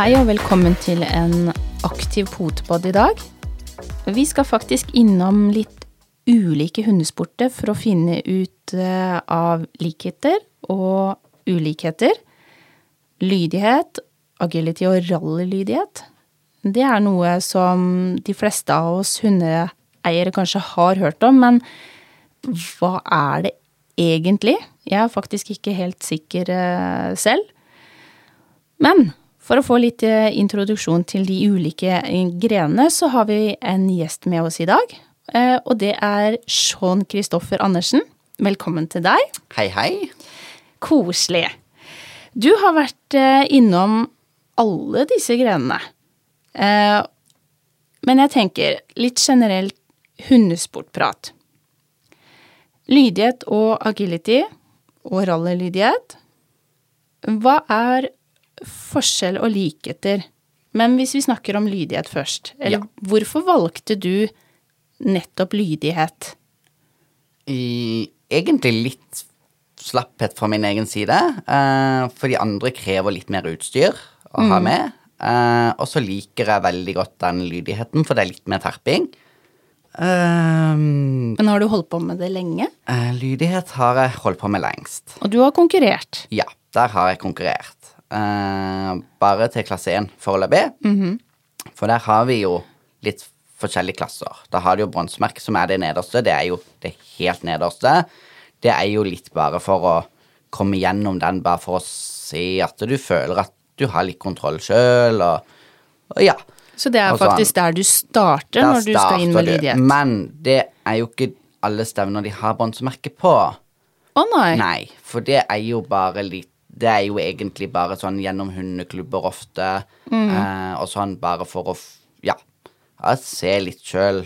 Hei og velkommen til en aktiv potepod i dag. Vi skal faktisk innom litt ulike hundesporter for å finne ut eh, av likheter og ulikheter. Lydighet, agility og rallylydighet. Det er noe som de fleste av oss hundeeiere kanskje har hørt om, men hva er det egentlig? Jeg er faktisk ikke helt sikker eh, selv. Men for å få litt eh, introduksjon til de ulike eh, grenene, så har vi en gjest med oss i dag. Eh, og det er Sean Kristoffer Andersen. Velkommen til deg. Hei, hei. Koselig. Du har vært innom alle disse grenene. Men jeg tenker litt generelt hundesportprat. Lydighet og agility og rallylydighet. Hva er forskjell og likheter. Men hvis vi snakker om lydighet først, eller ja. hvorfor valgte du nettopp lydighet? I, egentlig litt slapphet fra min egen side. Uh, for de andre krever litt mer utstyr å ha mm. med. Uh, og så liker jeg veldig godt den lydigheten, for det er litt mer terping. Um, Men har du holdt på med det lenge? Uh, lydighet har jeg holdt på med lengst. Og du har konkurrert? Ja, der har jeg konkurrert eh, bare til klasse 1 foreløpig. Mm -hmm. For der har vi jo litt forskjellige klasser. Da har du jo bronsemerket, som er det nederste. Det er jo det helt nederste. Det er jo litt bare for å komme gjennom den, bare for å se at du føler at du har litt kontroll sjøl, og, og, ja. Så det er faktisk der du starter når du skal inn med lydighet? Men det er jo ikke alle stevner de har bronsemerke på. Å oh, nei. Nei, for det er jo bare litt det er jo egentlig bare sånn gjennom hundeklubber ofte, mm. eh, og sånn bare for å ja, se litt sjøl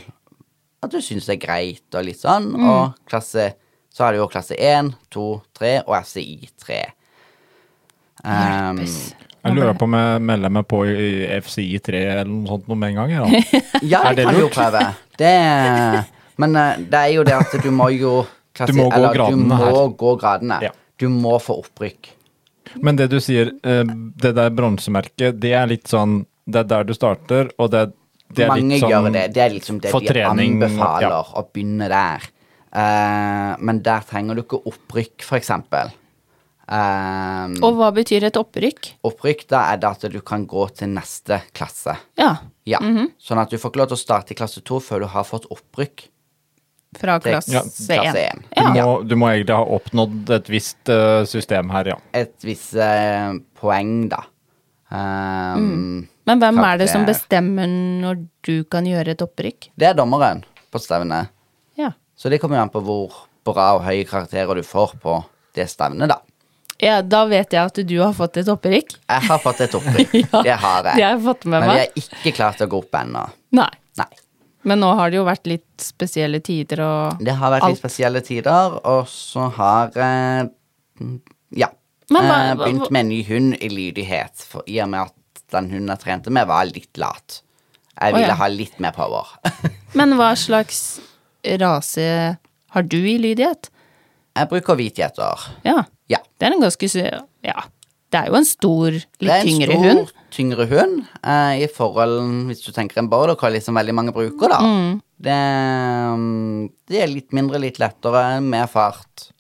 at du syns det er greit, og litt sånn. Mm. Og klasse Så har du jo klasse 1, 2, 3 og FCI 3. Um, jeg lurer på om jeg melder meg på i FCI 3 eller noe sånt noe med en gang. Ja, ja det kan du jo prøve. Det, men eh, det er jo det at du må jo klasse, Du må gå eller, gradene du må her. Gå gradene. Ja. Du må få opprykk. Men det du sier, eh, det der bronsemerket, det er litt sånn Det er der du starter, og det, det er Mange litt sånn gjør det. Det er liksom det de trening, anbefaler, ja. å begynne der. Uh, men der trenger du ikke opprykk, for eksempel. Um, og hva betyr et opprykk? Opprykk, da er det at du kan gå til neste klasse. Ja. ja. Mm -hmm. Sånn at du får ikke lov til å starte i klasse to før du har fått opprykk. Fra klasse 1. Ja. Du, må, du, må, egentlig ha oppnådd et visst uh, system her, ja. Et visst uh, poeng, da. Um, mm. Men hvem er det som bestemmer når du kan gjøre et opprykk? Det er dommeren på stevnet. Ja. Så det kommer jo an på hvor bra og høye karakterer du får på det stevnet, da. Ja, da vet jeg at du har fått et opprykk. Jeg har fått et opprykk. ja, det har jeg. Det har jeg fått med Men meg. vi har ikke klart å gå opp ennå. Nei. Nei. Men nå har det jo vært litt spesielle tider og alt. Det har vært alt. litt spesielle tider, og så har eh, Ja. Hva, eh, begynt med en ny hund i lydighet, for i og med at den hunden jeg trente med, var litt lat. Jeg ville oh, ja. ha litt mer power. Men hva slags rase har du i lydighet? Jeg bruker hvitgjeter. Ja. ja. Det er en ganske Ja, det er jo en stor, litt tyngre hund. Det er en stor, tyngre hund eh, i forhold Hvis du tenker en border collie som veldig mange bruker, da. Mm. Det, mm, det, er litt mindre, litt lettere, mer fart.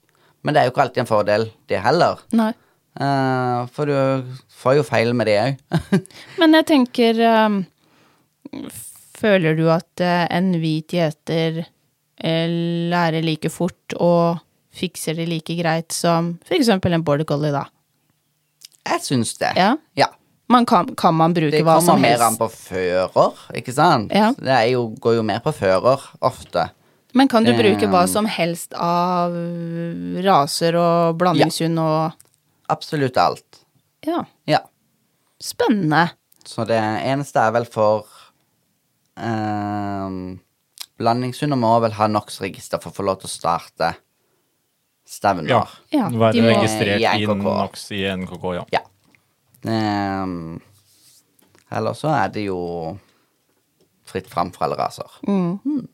Men det er jo ikke alltid en fordel, det heller. Nei. Eh, for du får jo feil med det òg. Men jeg tenker um, Føler du at uh, en hvit gjeter uh, lærer like fort og fikser det like greit som f.eks. en border collie, da? Jeg syns det. Ja. ja. Man kan, kan, man bruke hva som helst? Det kommer mer an på fører, ikke sant? Ja. Det jo, går jo mer på fører ofte. Men kan du det, bruke hva som helst av raser og blandingshund ja. og Absolutt alt. Ja. ja. Spennende. Så det eneste er vel for um, Blandingshunder må vel ha NOx-register for å få lov til å starte stevner. Ja. ja Være registrert i, NOx i NKK, ja. ja. Um, eller så er det jo fritt fram for alle raser. Mm. Mm.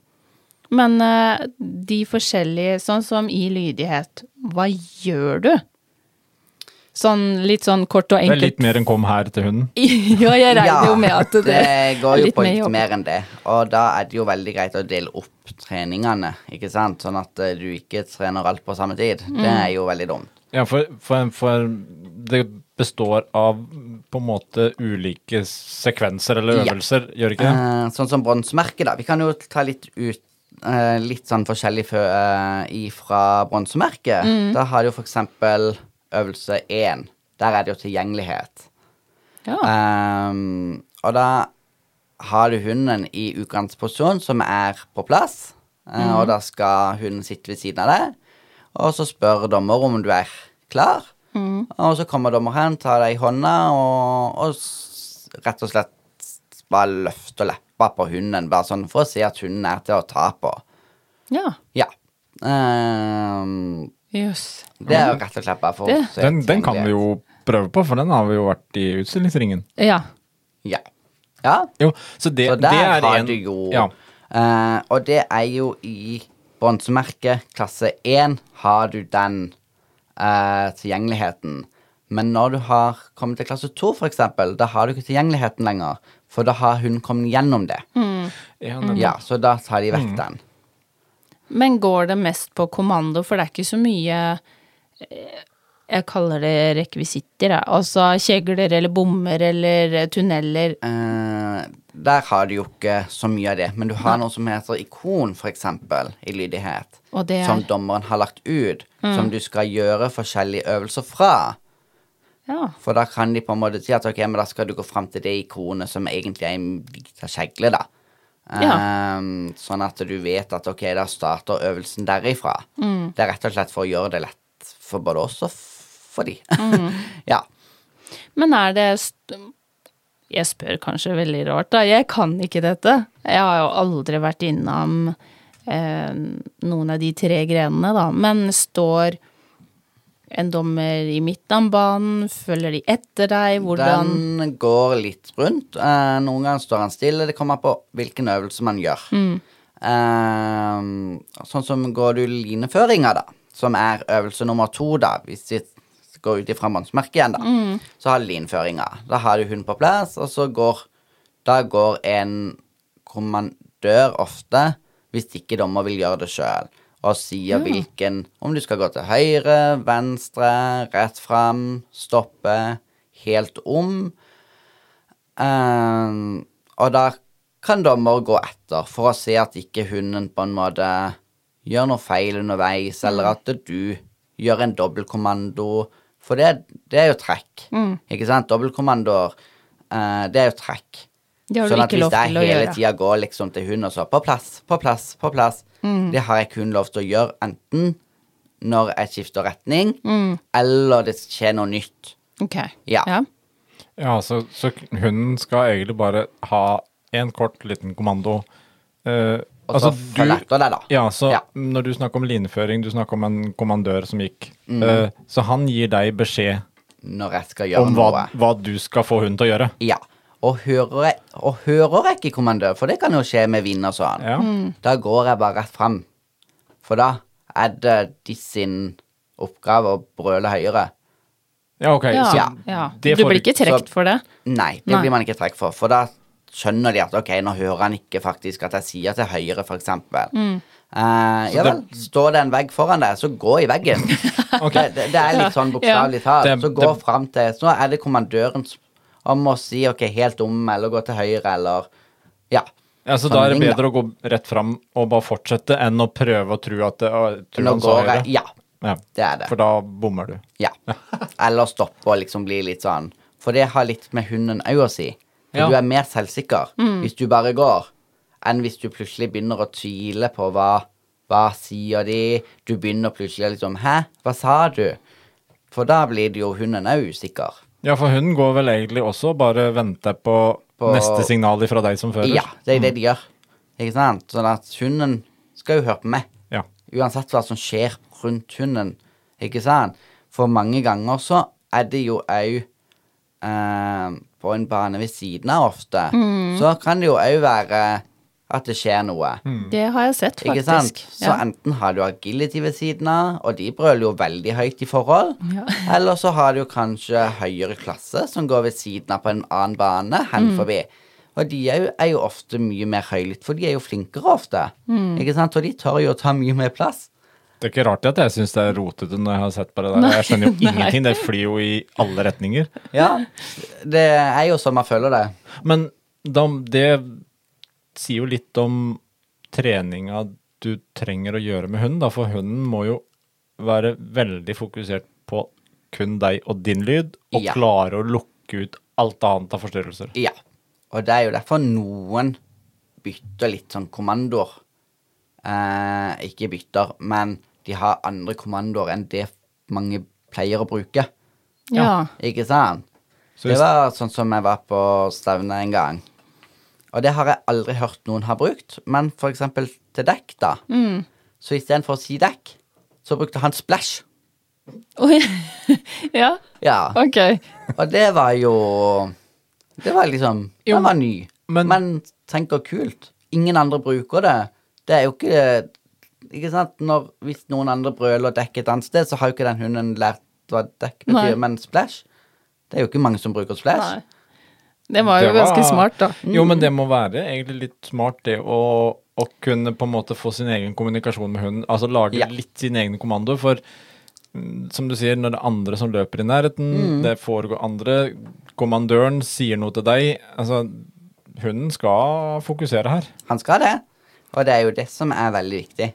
Men uh, de forskjellige, sånn som i lydighet, hva gjør du? Sånn litt sånn kort og enkelt. Det er litt mer enn kom her til hunden. ja, jeg regner jo med at det, det går jo litt på litt mer enn det. Og da er det jo veldig greit å dele opp treningene, ikke sant? Sånn at eh, du ikke trener alt på samme tid. Mm. Det er jo veldig dumt. Ja, for, for, for det består av på en måte ulike sekvenser eller Ja. øvelser, gjør det ikke det? Uh, sånn som bronsemerket, da. Vi kan jo ta litt ut uh, Litt sånn forskjellig fra uh, fra bronsemerket. Mm. Da har du jo for eksempel øvelse én. Der er det jo tilgjengelighet. Ja. Um, og da har du hunden i utgangsposisjon som er på plass, eh, og da skal hunden sitte ved siden av deg. Og så spør dommer om du er klar, og så kommer dommer hen, tar deg i hånda og, og rett og slett bare løfter leppa på hunden, bare sånn for å se at hunden er til å ta på. ja. Ja. Ehm, Jøss. det er jo rett og slett bare for Det- Den, den kan vi jo prøve på, for den har vi jo vært i utstillingsringen. Ja. Ja. ja. Jo, så det, Så der det er har en du jo Ja. uh, Og det er jo i bronsemerket klasse 1 har du den uh, tilgjengeligheten. Men når du har kommet til klasse 2, for eksempel, da har du ikke tilgjengeligheten lenger. For da har hun kommet gjennom det. Ja. Ja, Så da tar de vekk den. Men går det mest på kommando, for det er ikke så mye eh, Jeg kaller det rekvisitter, jeg. Altså kjegler eller bommer eller tunneler. Eh, der har du jo ikke så mye av det. Men du har noe som heter ikon, eksempel, i lydighet. Er Som dommeren har lagt ut. Som du skal gjøre forskjellige øvelser fra. Ja. For da kan de på en måte si at ok, men da skal du gå fram til det ikonet som egentlig er en kjegle, da. Ja. Um, sånn at du vet at ok, da starter øvelsen derifra. Det er rett og slett for å gjøre det lett for både oss og for de. ja. Men er det Jeg spør kanskje veldig rart, da. Jeg kan ikke dette. Jeg har jo aldri vært innom eh, noen av de tre grenene, da. Men står en dommer i midten av banen? Følger de etter deg? Hvordan Den går litt rundt. Eh, noen ganger står han stille. Det kommer på hvilken øvelse man gjør. Ehm, sånn som går du lineføringa, da, som er øvelse nummer to, da, hvis vi går ut ifra mannsmerket igjen, da, så har du lineføringa. Da har du hund på plass, og så går Da går en kommandør ofte, hvis ikke dommer vil gjøre det sjøl, og sier hvilken Om du skal gå til høyre, venstre, rett fram, stoppe, helt om. Ehm, og da kan dommer gå etter for å se at ikke hunden på en måte gjør noe feil underveis, eller at du gjør en dobbeltkommando. For det, det er jo trekk. Ikke sant? Dobbeltkommandoer, uh, det er jo trekk. Det har du sånn at ikke hvis lov jeg til å hele gjøre. tida går liksom til hunden og så på plass, på plass, på plass, Mm. det har jeg kun lov til å gjøre enten når jeg skifter retning, Mm. eller det skjer noe nytt. Ok. Ja. ja. Ja, så, så hunden skal egentlig bare ha en kort, liten kommando. Uh, Og altså, så følger etter deg, da. Ja, så Ja. når du snakker om lineføring, du snakker om en kommandør som gikk. Mm. uh, så han gir deg beskjed Når jeg skal gjøre om noe. hva, hva du skal få hunden til å gjøre. Ja. Og hører jeg, og hører jeg ikke kommandør, for det kan jo skje med vind og sånn, Ja. da går jeg bare rett fram. For da er det de sin oppgave å brøle høyere. Ja, ok. Ja. Så ja. det Du blir ikke trukket for det? Nei, det Nei. blir man ikke trukket for. For da skjønner de at ok, nå hører han ikke faktisk at jeg sier til høyre, for eksempel. Mm. Eh, ja vel, står det en vegg foran deg, så gå i veggen. okay. det, det, det er litt sånn bokstavelig talt. Så gå det- fram til Så er det kommandøren som- om å si ok, helt om, eller gå til høyre, eller Ja. Ja, så da er det bedre da. å gå rett fram og bare fortsette enn å prøve å tro at det, å, tro Nå han sa går høyre. jeg Ja, Ja, det er det. for da bommer du. Ja. Eller stoppe og liksom bli litt sånn. For det har litt med hunden òg å si. For Ja. du er mer selvsikker hvis du bare går, enn hvis du plutselig begynner å tvile på hva Hva sier de? Du begynner plutselig liksom Hæ, hva sa du? For da blir det jo hunden òg usikker. Ja, for hunden går vel egentlig også bare venter på, På- neste signal fra deg som fører. Ja, det er det de gjør. Ikke sant? Sånn at hunden skal jo høre på meg. Ja. Uansett hva som skjer rundt hunden. Ikke sant? For mange ganger så er det jo òg eh, på en bane ved siden av ofte. Så kan det jo òg være at det skjer noe. Det har jeg sett, Ikke faktisk. sant? Så Ja. enten har du agility ved siden av, og de brøler jo veldig høyt i forhold. Ja. Eller så har du kanskje høyere klasse som går ved siden av på en annen bane, hen Mm. forbi. Og de er jo, er jo ofte mye mer høylytte, for de er jo flinkere ofte. Mm. Ikke sant? Og de tør jo å ta mye mer plass. Det er ikke rart at jeg syns det er rotete når jeg har sett på det der. Jeg skjønner jo Nei. ingenting. Det flyr jo i alle retninger. Ja, det er jo sånn man føler det. Men da, det sier jo litt om treninga du trenger å gjøre med hunden, da, for hunden må jo være veldig fokusert på kun deg og din lyd, og Ja. klare å lukke ut alt annet av forstyrrelser. Ja. Og det er jo derfor noen bytter litt sånn kommandoer. Eh, ikke bytter, men de har andre kommandoer enn det mange pleier å bruke. Ja. Ikke sant? Så det var sånn som jeg var på stevne en gang. Og det har jeg aldri hørt noen har brukt, men for eksempel til dekk, da. Mm. Så istedenfor å si dekk, så brukte han splash. Oi. ja, Ja. ok. Og det var jo Det var liksom Jo, Den var ny. men- Men, tenk og kult. Ingen andre bruker det. Det er jo ikke Ikke sant? Når, hvis noen andre brøler og dekker et annet sted, så har jo ikke den hunden lært hva dekk Nei. betyr. Men splash Det er jo ikke mange som bruker splash. Nei. Det var jo Det var- ganske smart, da. Jo, men det må være egentlig litt smart, det å, å kunne på en måte få sin egen kommunikasjon med hunden. Altså lage Ja. litt sine egne kommandoer. For mm, som du sier, når det er andre som løper i nærheten, det foregår andre Kommandøren sier noe til deg. Altså, hunden skal fokusere her. Han skal det. Og det er jo det som er veldig viktig.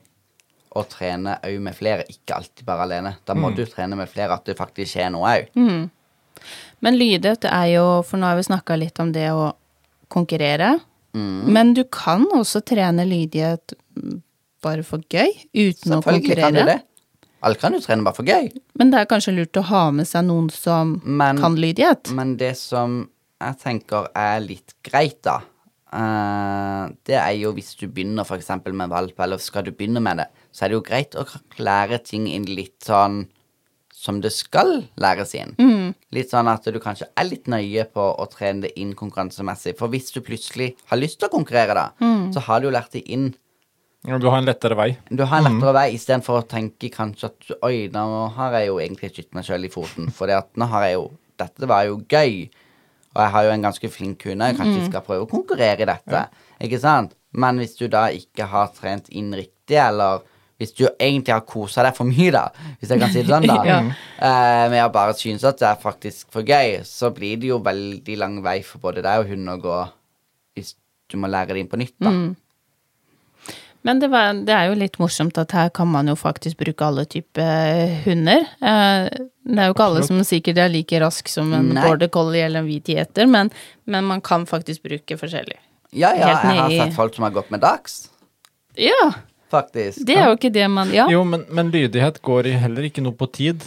Å trene òg med flere, ikke alltid bare alene. Da må du trene med flere, at det faktisk skjer noe òg. Men lydighet er jo, for nå har vi snakka litt om det å konkurrere. Mm. Men du kan også trene lydighet bare for gøy, uten å Selvfølgelig kan du det. Alle kan jo trene bare for gøy. Men det er kanskje lurt å ha med seg noen som Men- kan lydighet. Men det som jeg tenker er litt greit, da, uh, det er jo hvis du begynner f.eks. med valp, eller skal du begynne med det, så er det jo greit å lære ting inn litt sånn som det skal læres inn. Litt sånn at du kanskje er litt nøye på å trene det inn konkurransemessig. For hvis du plutselig har lyst til å konkurrere, da, så har du jo lært det inn Ja, Du har en lettere vei. du har en lettere vei istedenfor å tenke kanskje at Oi, nå har jeg jo egentlig skutt meg sjøl i foten. For nå har jeg jo Dette var jo gøy. Og jeg har jo en ganske flink hund. Jeg kanskje mm. skal prøve å konkurrere i dette. Ikke sant? Men hvis du da ikke har trent inn riktig, eller hvis du egentlig har kosa deg for mye, da, hvis jeg kan si det sånn, da, Ja. uh, med å bare synes at det er faktisk for gøy, så blir det jo veldig lang vei for både deg og hunden å gå hvis du må lære det inn på nytt, da. Men det, var, det er jo litt morsomt at her kan man jo faktisk bruke alle typer hunder. Eh, det er jo ikke alle som sikkert er like rask som en Nei. border collie eller en hvit gjeter, men, men man kan faktisk bruke forskjellig. Ja, ja, jeg har sett folk som har gått med dags, Ja, faktisk. det er jo ikke det man Ja. Jo, men, men lydighet går i heller ikke noe på tid.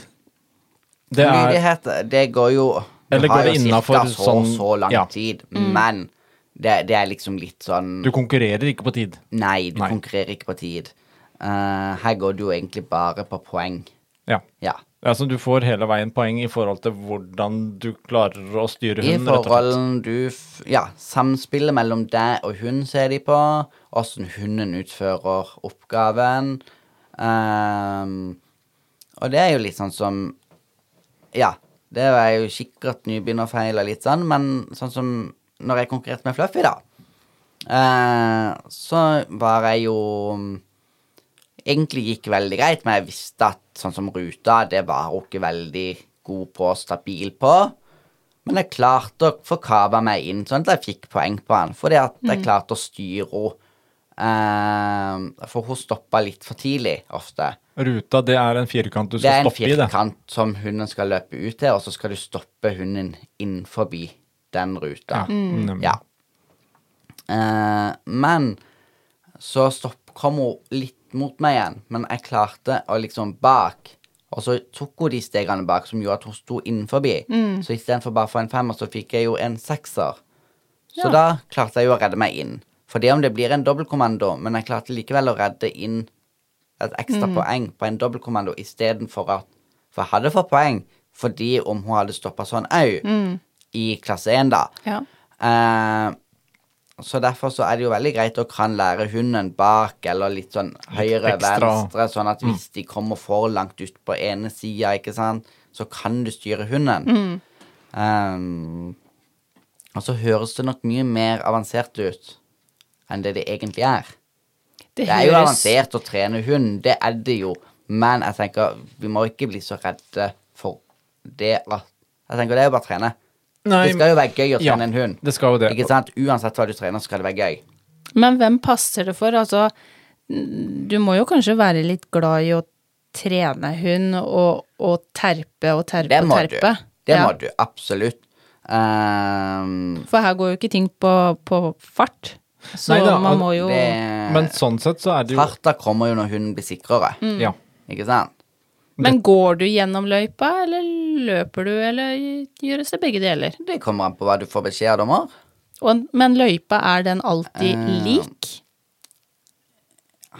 Det er Lydighet, det går jo du Eller har går det jo innenfor cirka så, sånn- så lang ja. tid, men det, det er liksom litt sånn Du konkurrerer ikke på tid. Nei, du Nei. konkurrerer ikke på tid. Eh, her går du jo egentlig bare på poeng. Ja. Ja. Altså, du får hele veien poeng i forhold til hvordan du klarer å styre hunden, slett. forholden du Ja, samspillet mellom deg og hun ser de på. Åssen hunden utfører oppgaven. Um, og det er jo litt sånn som Ja, det er jo sikkert nybegynnerfeil og litt sånn, men sånn som når jeg konkurrerte med Fluffy, da, uh, så var jeg jo Egentlig gikk veldig greit, men jeg visste at sånn som ruta, det var hun ikke veldig god på og stabil på. Men jeg klarte å få kava meg inn, sånn at jeg fikk poeng på han. Fordi at jeg klarte å styre henne. Uh, for hun stoppa litt for tidlig, ofte. Ruta, det er en firkant du skal stoppe i, det. er en firkant som hunden skal løpe ut til, og så skal du stoppe hunden inn forbi den ruta. Mm. Ja. Uh, men så stopp, kom hun litt mot meg igjen, men jeg klarte å liksom bak. Og så tok hun de stegene bak som gjorde at hun sto innenfor. Så istedenfor bare å få en femmer, så fikk jeg jo en sekser. Så Ja. da klarte jeg jo å redde meg inn. For det om det blir en dobbeltkommando, men jeg klarte likevel å redde inn et ekstra poeng på en dobbeltkommando istedenfor at For jeg hadde fått poeng fordi om hun hadde stoppa sånn au i klasse 1, da. Ja. Eh, så derfor så er det jo veldig greit å kan lære hunden bak eller litt sånn høyre, litt venstre, sånn at hvis de kommer for langt ut på ene sida, ikke sant, så kan du styre hunden. Um, og så høres det nok mye mer avansert ut enn det det egentlig er. Det er jo avansert å trene hund, det er det jo, men jeg tenker vi må ikke bli så redde for det at Jeg tenker det er jo bare å trene. Nei, det skal jo være gøy å ja, en hund. det skal jo det. Ikke sant? Uansett hva du trener, skal det være gøy. Men hvem passer det for? Altså, du må jo kanskje være litt glad i å trene hund og, og terpe og terpe Det og terpe. du. Det Ja. må du, absolutt. Um, For her går jo ikke ting på, på fart. Så Nei da, man må jo det, Men sånn sett så er det jo Farta kommer jo når hunden blir sikrere, Ja. ikke sant? Men går du gjennom løypa, eller løper du, eller gjøres det begge deler? Det kommer an på hva du får beskjed om. Og, men løypa, er den alltid uh, lik?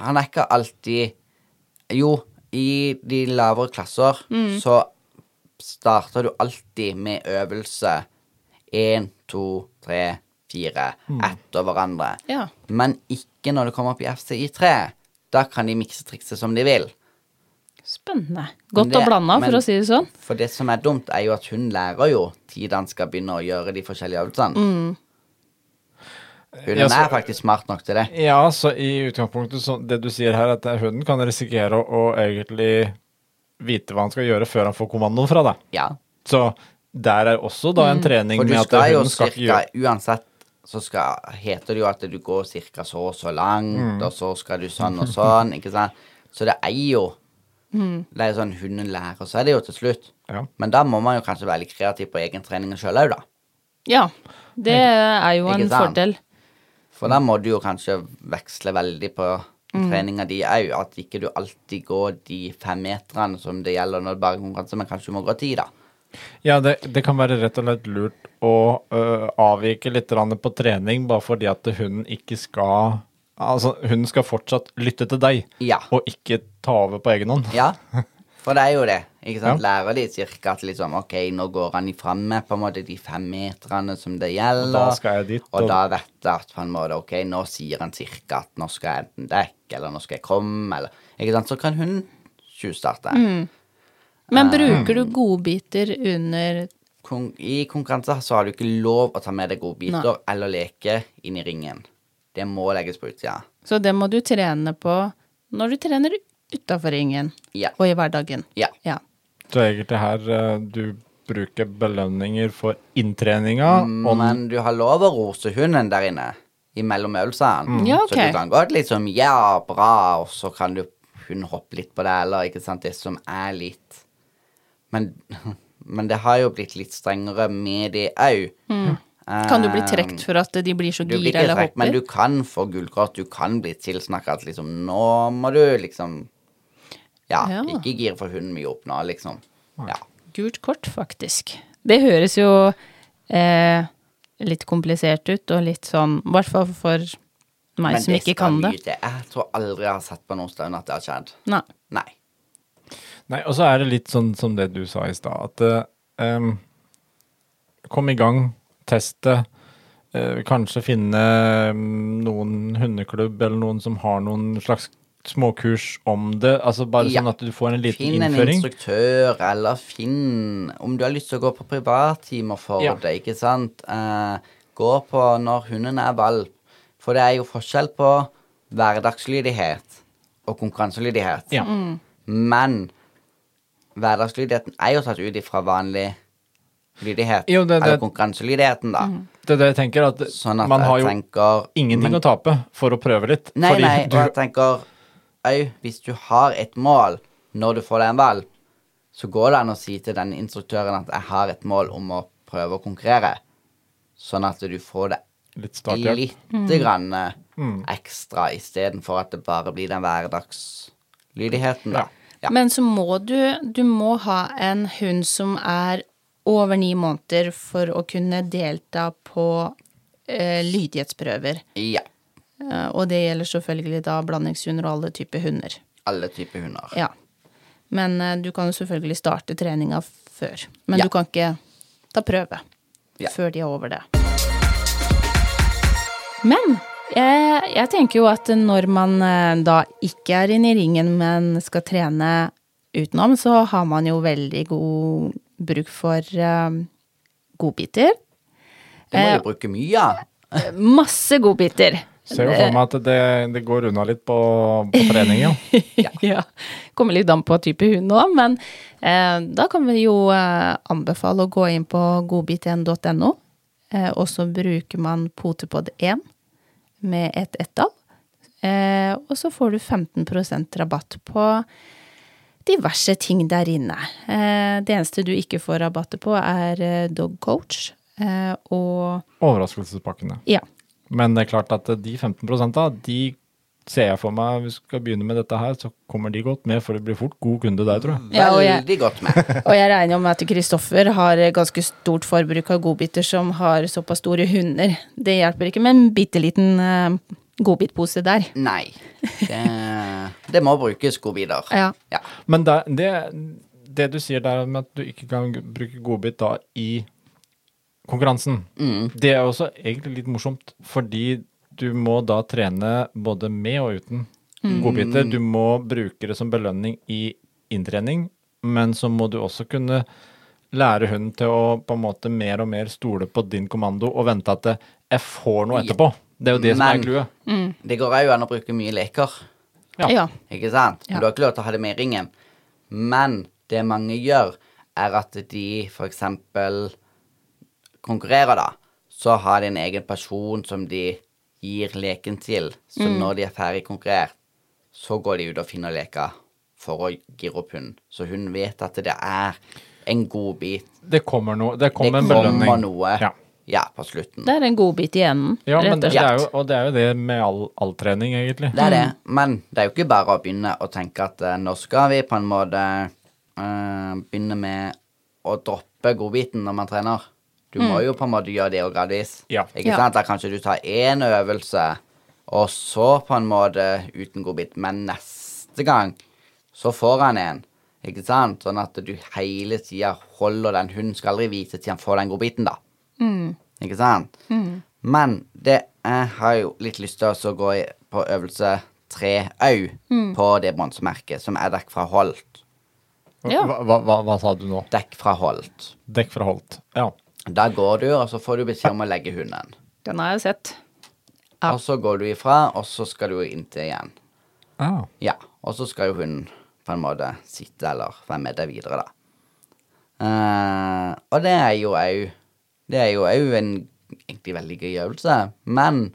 Han er ikke alltid Jo, i de lavere klasser så starter du alltid med øvelse én, to, tre, fire etter hverandre. Ja. Men ikke når du kommer opp i FCI3. Da kan de mikse trikset som de vil. Spennende. Godt det- og blanda, men- for å si det sånn. For det som er dumt, er jo at hun lærer jo tid han skal begynne å gjøre de forskjellige øvelsene. Hunden Ja, så- er faktisk smart nok til det. Ja, så i utgangspunktet, så det du sier her, at hunden kan risikere å, å egentlig vite hva han skal gjøre før han får kommandoen fra deg. Ja. Så der er også da en trening mm. med at hunden skal ikke gjøre Uansett så skal, heter det jo at du går cirka så og så langt, Mm. og så skal du sånn og sånn, ikke sant. Så det er jo Det er sånn hunden lærer, så er det jo til slutt. Ja. Men da må man jo kanskje være litt kreativ på egentreninga sjøl òg, da. Ja. Det er jo en fordel. For da må du jo kanskje veksle veldig på Mm. treninga di òg. At ikke du alltid går de fem meterne som det gjelder når det bare er konkurranse, men kanskje du må gå ti, da. Ja, det, det kan være rett og slett lurt å øh, avvike litt på trening, bare fordi at hunden ikke skal Altså, hun skal fortsatt lytte til deg, Ja. og ikke ta over på egen hånd. Ja, for det er jo det. Ikke sant? Ja. Lærer de cirka at liksom, ok, nå går han ifram med på en måte de fem meterne som det Og gjelder. da skal jeg dit. Og da vet jeg at på en måte, ok, nå sier han cirka at nå skal jeg enten dekke, eller nå skal jeg komme, eller Ikke sant, så kan hun tjuvstarte. Mm. Men bruker du godbiter under Kon I konkurranser så har du ikke lov å ta med deg godbiter eller leke inn i ringen. Det må legges på utsida. Så det må du trene på når du trener utafor ringen Ja. og i hverdagen. Ja. Ja. Så egentlig her øh, du bruker belønninger for inntreninga, og Men du har lov å rose hunden der inne imellom øvelsene. Ja, Så du kan godt liksom Ja, bra, og så kan du hun hoppe litt på det, eller ikke sant, det som er litt Men, men det har jo blitt litt strengere med det òg. Kan du bli trukket for at de blir så blir gira eller trekt, men du kan få gullkort. Du kan bli tilsnakka at liksom Nå må du liksom Ja, Ja. ikke gire for hunden mye opp nå, liksom. Ja. Gult kort, faktisk. Det høres jo eh, litt komplisert ut, og litt sånn I hvert fall for meg Men som ikke kan det. mye til. Jeg tror aldri jeg har sett på noen stund at det har skjedd. Nei. Nei. Nei, og så er det litt sånn som det du sa i stad, at em, Kom i gang, test det. Eh, kanskje finne noen hundeklubb eller noen som har noen slags småkurs om det. Altså bare Ja. sånn at du får en liten innføring? Finn en innføring. instruktør, eller finn Om du har lyst til å gå på privattimer for Ja. det, ikke sant. Uh, gå på når hunden er valp. For det er jo forskjell på hverdagslydighet og konkurranselydighet. Ja. Men hverdagslydigheten er jo tatt ut ifra vanlig lydighet. Jo, det- det- Eller konkurranselydigheten, da. Det er det jeg tenker, at Sånn at man har jo tenker ingenting men- å tape for å prøve litt. Nei, fordi nei, og du, jeg tenker òg hvis du har et mål når du får deg en valp, så går det an å si til den instruktøren at jeg har et mål om å prøve å konkurrere, sånn at du får det litt litt grann eh, ekstra istedenfor at det bare blir den hverdagslydigheten, da. Ja. Men så må du Du må ha en hund som er over ni måneder for å kunne delta på eh, lydighetsprøver. ja. Eh, og det gjelder selvfølgelig da blandingshunder og alle typer hunder. Alle typer hunder. Ja. Men eh, du kan jo selvfølgelig starte treninga før. Men Ja. du kan ikke ta prøve Ja. før de er over det. Men jeg, jeg tenker jo at når man eh, da ikke er inne i ringen, men skal trene utenom, så har man jo veldig god bruk for eh, godbiter. Det må jo du bruke mye av. Masse godbiter. Ser jo for meg at det, det går unna litt på, på trening, ja. ja. Kommer litt an på type hund òg, men eh, da kan vi jo eh, anbefale å gå inn på godbit1.no, eh, og så bruker man potepod 1 med ett ettall. Eh, og så får du 15% rabatt på diverse ting der inne. Eh, det eneste du ikke får rabatter på, er eh, dog coach. Eh, og Overraskelsespakkene. ja. Men det er klart at de 15 da, de ser jeg for meg, hvis vi skal begynne med dette her, så kommer de godt med, for det blir fort god kunde der, tror jeg. Ja, og jeg- Veldig godt med. Og jeg regner jo med at Kristoffer har ganske stort forbruk av godbiter som har såpass store hunder. Det hjelper ikke med en bitte liten godbitpose der. Nei. Det, det må brukes godbiter. Ja. Ja. Men det, det, det du sier der med at du ikke kan bruke godbit da i konkurransen, Mm. det er også egentlig litt morsomt, fordi du må da trene både med og uten godbiter. Du må bruke det som belønning i inntrening, men så må du også kunne lære hunden til å på en måte mer og mer stole på din kommando og vente at jeg får noe etterpå. Det er jo det som er Men- Mm. Det går òg an å bruke mye leker. Ja. ja. Ikke sant? Ja. Du har ikke lov til å ha det med i ringen. Men det mange gjør, er at de eksempel konkurrerer, da. Så har de en egen person som de gir leken til. Så når de er ferdig konkurrert, så går de ut og finner leker for å gire opp hunden. Så hun vet at det er en godbit. Det kommer noe. Det Det kommer en belønning. noe Ja. Ja, på slutten. Det er en godbit i enden, Ja, men rett det, og det er jo, og det er jo det med all, all trening, egentlig. Det er det, men det er jo ikke bare å begynne å tenke at uh, nå skal vi på en måte uh, begynne med å droppe godbiten når man trener. Du må jo på en måte gjøre det jo gradvis. Ja. Ikke Ja. sant? Da kanskje du tar én øvelse, og så på en måte uten godbit, men neste gang så får han en. Ikke sant? Sånn at du hele tida holder den hunden skal aldri vite til han får den godbiten, da. Ikke sant? Men det jeg har jo litt lyst til å gå i- på øvelse tre au på det bronsemerket, som er dekk fra Holt. Ja. Hva, hva, hva, hva sa du nå? Dekk fra Holt. Dekk fra Holt. Ja. Da går du, og så får du beskjed om å legge hunden. Den har jeg sett. Ja. Og så går du ifra, og så skal du inntil igjen. Ah. Ja, og så skal jo hunden på en måte sitte eller være med deg videre, da. Uh, og det er jo au Det er jo òg en egentlig veldig gøy øvelse, men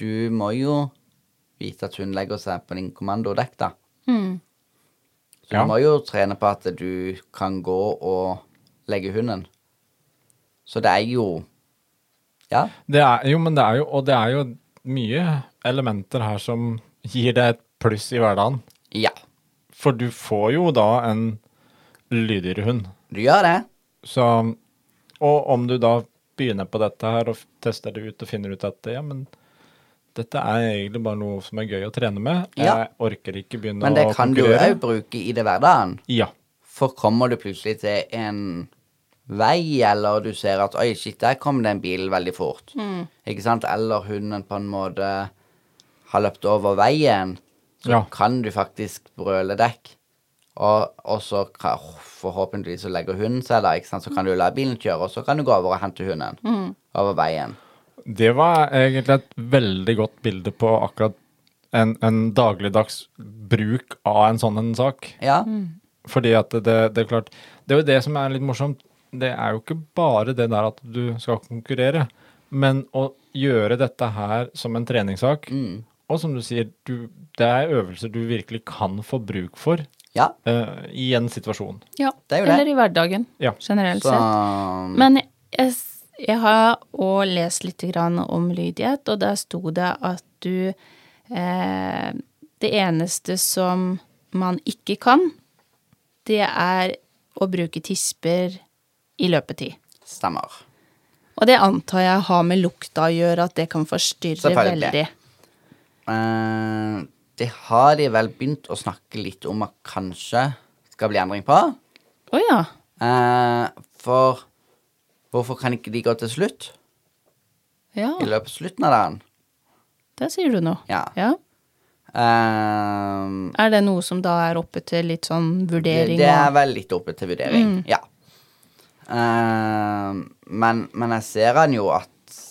du må jo vite at hun legger seg på din kommandodekk, da. Så Ja. du må jo trene på at du kan gå og legge hunden. Så det er jo Ja. Det er, jo, men det er jo Og det er jo mye elementer her som gir deg et pluss i hverdagen. Ja. For du får jo da en lydigere hund. Du gjør det. Så Og om du da begynner på dette her og tester det ut og finner ut at ja, men dette er egentlig bare noe som er gøy å trene med. Ja. Jeg orker ikke begynne Men det å kan du konkurrere. òg bruke i det hverdagen. Ja. For kommer du plutselig til en vei, eller du ser at oi, shit, der kom det en bil veldig fort. Ikke sant? Eller hunden på en måte har løpt over veien, så Ja. kan du faktisk brøle dekk. Og, og så kan, forhåpentligvis så legger hunden seg da, ikke sant? så kan du la bilen kjøre, og så kan du gå over og hente hunden over veien. Det var egentlig et veldig godt bilde på akkurat en, en dagligdags bruk av en sånn en sak. Ja, Fordi at det, det er klart Det er jo det som er litt morsomt. Det er jo ikke bare det der at du skal konkurrere, men å gjøre dette her som en treningssak. Mm. Og som du sier, du, det er øvelser du virkelig kan få bruk for ja, Uh, i en situasjon. Ja. Det er jo det. Eller i hverdagen, Ja. generelt så sett. Men jeg, jeg har òg lest litt grann om lydighet, og der sto det at du eh, Det eneste som man ikke kan, det er å bruke tisper i løpetid. stemmer. Og det antar jeg har med lukta å gjøre, at det kan forstyrre Selvfølgelig. veldig. Det har de vel begynt å snakke litt om at kanskje skal bli endring på. Å ja. Eh, for hvorfor kan ikke de gå til slutt? Ja. I løpet av slutten av dagen? Det sier du nå. Ja. ja. Um, Er det noe som da er oppe til litt sånn vurdering? det er og- vel litt oppe til vurdering, ja. Um, men, men jeg ser han jo at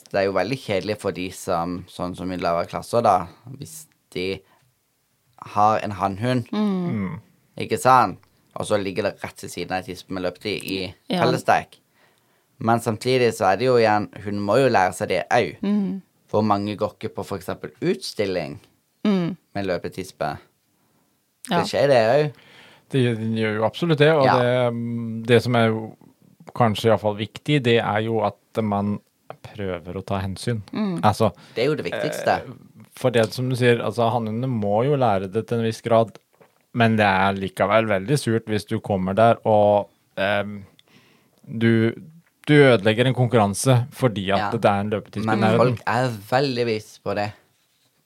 det er jo veldig kjedelig for de som, sånn som i lavere klasser, da, hvis de har en hannhund, ikke sant, og så ligger det rett til siden av ei tispe med løpetid i Ja. fellesdekk. Men samtidig så er det jo igjen Hun må jo lære seg det òg. For mange går ikke på f.eks. utstilling Mm. med løpetispe. Ja. Det skjer, det òg. Det gjør jo absolutt det, og Ja. det, det som er jo kanskje iallfall viktig, det er jo at man prøver å ta hensyn. Altså, Det er jo det viktigste. For det som du sier, altså hannhundene må jo lære det til en viss grad, men det er likevel veldig surt hvis du kommer der og eh, du, du ødelegger en konkurranse fordi at Ja. det er en løpetidsspill Men nærheten. folk er veldig bevisst på det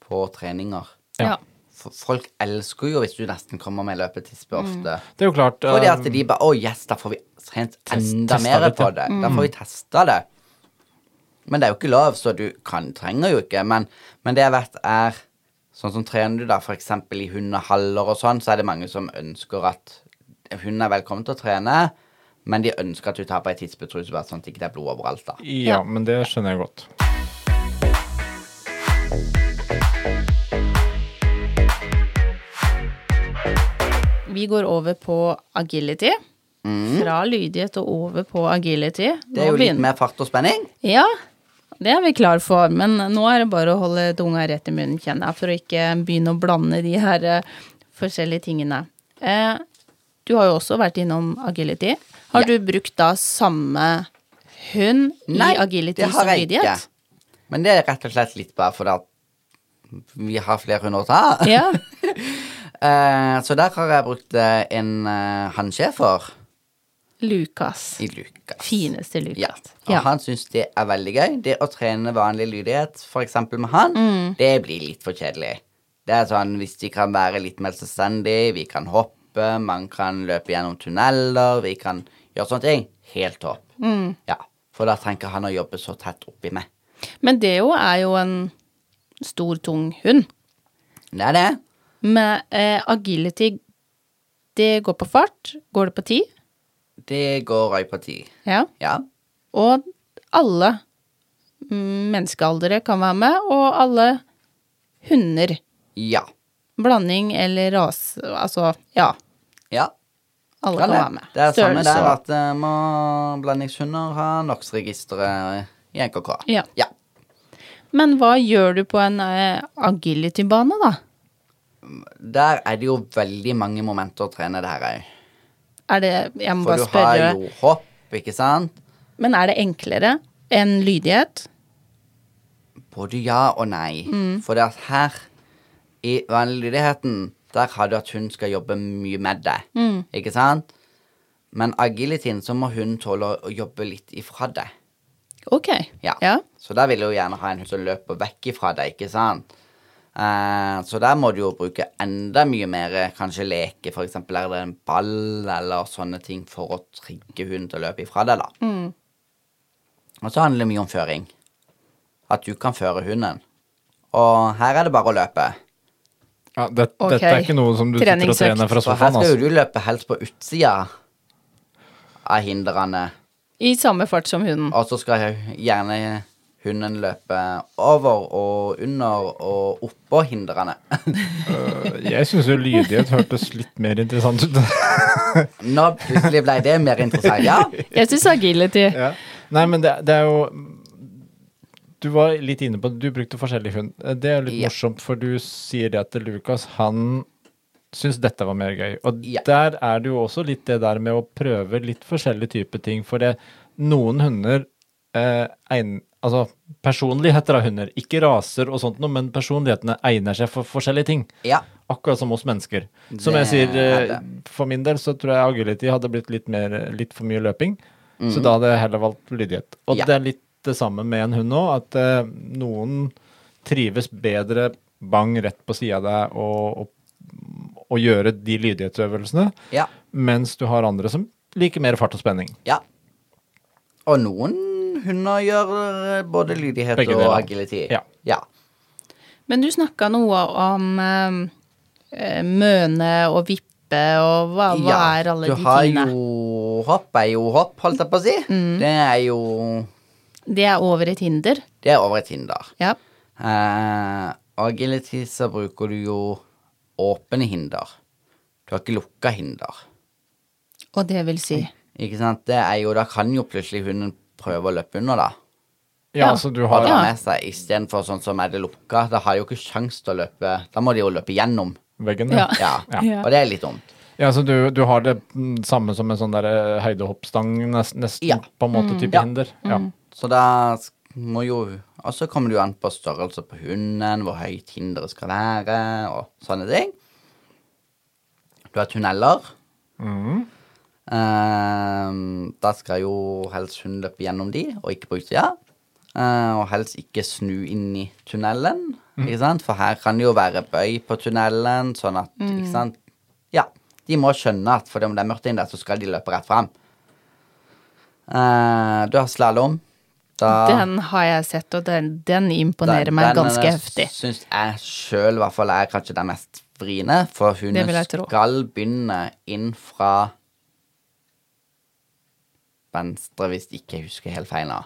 på treninger. Ja. Folk elsker jo hvis du nesten kommer med løpetispe ofte. Det er jo klart Fordi at de bare Å, yes, da får vi trent enda mer på det. Da får vi testa det. Men det er jo ikke lov, så du kan, trenger jo ikke. Men, men det jeg vet, er Sånn som trener du da f.eks. i hundehaller og sånn, så er det mange som ønsker at hunden er velkommen til å trene, men de ønsker at du tar på ei tidsbetruse, sånn at det ikke er blod overalt, da. Ja, Ja. men det skjønner jeg godt. Vi går over på agility. Fra lydighet og over på agility. Mm. Det er jo litt mer fart og spenning. Ja, det er vi klar for, men nå er det bare å holde tunga rett i munnen, kjenner jeg, for å ikke begynne å blande de her eh, forskjellige tingene. Eh, du har jo også vært innom agility. Har Ja. du brukt da samme hund i agility som lydighet? Nei, det har jeg ikke. Men det er rett og slett litt bare fordi at vi har flere hunder å ta. Ja. Eh, så der har jeg brukt en uh, hannschæfer Lukas. i Lukas. Fineste Ja. Lukas. Og Ja. han syns det er veldig gøy. Det å trene vanlig lydighet, f.eks. med han, Mm. det blir litt for kjedelig. Det er sånn hvis de kan være litt mer selvstendige, vi kan hoppe, man kan løpe gjennom tunneler, vi kan gjøre sånne ting. Helt topp. Mm. Ja. For da trenger han å jobbe så tett oppi meg. Men det jo er jo en stor, tung hund. Det er det. Med eh, agility, det går på fart. Går det på tid? Det går på tid. Ja. Ja. Og alle menneskealdere kan være med, og alle hunder. Ja. Blanding eller ras... Altså, ja. Ja. Alle Kan kan være med. Det er samme der at uh, må blandingshunder ha NOx-registeret i NKK. Ja. ja. Men hva gjør du på en uh, agility-bane, da? Der er det jo veldig mange momenter å trene det her òg. Er det Jeg må For du har jo hopp, ikke sant? Men er det enklere enn lydighet? Både ja og nei. For det at her, i vanlig lydigheten, der har du at hun skal jobbe mye med det. Ikke sant? Men agilityen så må hun tåle å jobbe litt ifra det. Ok. Ja. ja. Så da vil jo gjerne ha en hund som løper vekk ifra det, ikke sant? Eh, så der må du jo bruke enda mye mer, kanskje leke, eksempel er det en ball eller sånne ting for å trigge hunden til å løpe ifra deg, da. Og så handler det mye om føring. At du kan føre hunden. Og her er det bare å løpe. Ja, det, okay. Dette er ikke noe som du sitter og trener fra For her sofaen. skal jo Altså. du løpe helst på utsida av hindrene. I samme fart som hunden. Og så skal jeg gjerne hunden løper over og under og oppå hindrene. Jeg syns jo lydighet hørtes litt mer interessant ut. Nå plutselig ble det mer interessant. Ja, Jeg syns agility ja. Nei, men det, det er jo Du var litt inne på det, du brukte forskjellig hund. Det er litt Ja. morsomt, for du sier det til Lukas, han syns dette var mer gøy. Og Ja. der er det jo også litt det der med å prøve litt forskjellige typer ting. For det noen hunder eh, Altså personligheter av hunder, ikke raser og sånt noe, men personlighetene egner seg for forskjellige ting. ja. Akkurat som oss mennesker. Som Det jeg sier, er eh, for min del så tror jeg agility hadde blitt litt, mer, litt for mye løping. Så Mhm. da hadde jeg heller valgt lydighet. Og Ja. det er litt det samme med en hund òg, at eh, noen trives bedre bang rett på sida av deg og, og, og gjøre de lydighetsøvelsene, Ja. mens du har andre som liker mer fart og spenning. ja. Og noen hunder gjør eh, både lydighet Begge og agility. Ja. ja. Men du snakka noe om eh, eh, møne og vippe, og hva, hva er alle de tingene? du har tingene? jo Hopp er jo hopp, holdt jeg på å si. Mm. Det er jo Det er over et hinder. Det er over et hinder. Ja. Eh, agility så bruker du jo åpne hinder. Du har ikke lukka hinder. Og det vil si Ikke sant? Det er jo, Da kan jo plutselig hunden prøve å løpe under, da. Ja, Ja. så du har det Ja. med seg istedenfor sånn som er det lukka. Da har de jo ikke sjans til å løpe Da må de jo løpe gjennom. veggen, Ja. Ja, Ja. Og det er litt dumt. Ja, så du, du har det mm, samme som en sånn der eh, høydehoppstang, nest, nesten Ja. på en måte type mm. hinder? Ja. Så da må jo Og så kommer det jo an på størrelse på hunden, hvor høyt hinderet skal være, og sånne ting. Du har tunneler. Mhm. Ehm, da skal jo helst hun løpe gjennom de, og ikke på utsida. Eh, og helst ikke snu inn i tunnelen, ikke sant? for her kan det jo være bøy på tunnelen, sånn at ikke sant? Ja, de må skjønne at fordi om det er mørkt inn der, så skal de løpe rett fram. Eh, du har slalåm. Da Den har jeg sett, og den, den imponerer meg den- ganske den heftig. syns jeg sjøl i hvert fall er kanskje den mest vriene, for hun skal begynne inn fra venstre, hvis ikke jeg husker helt feil nå.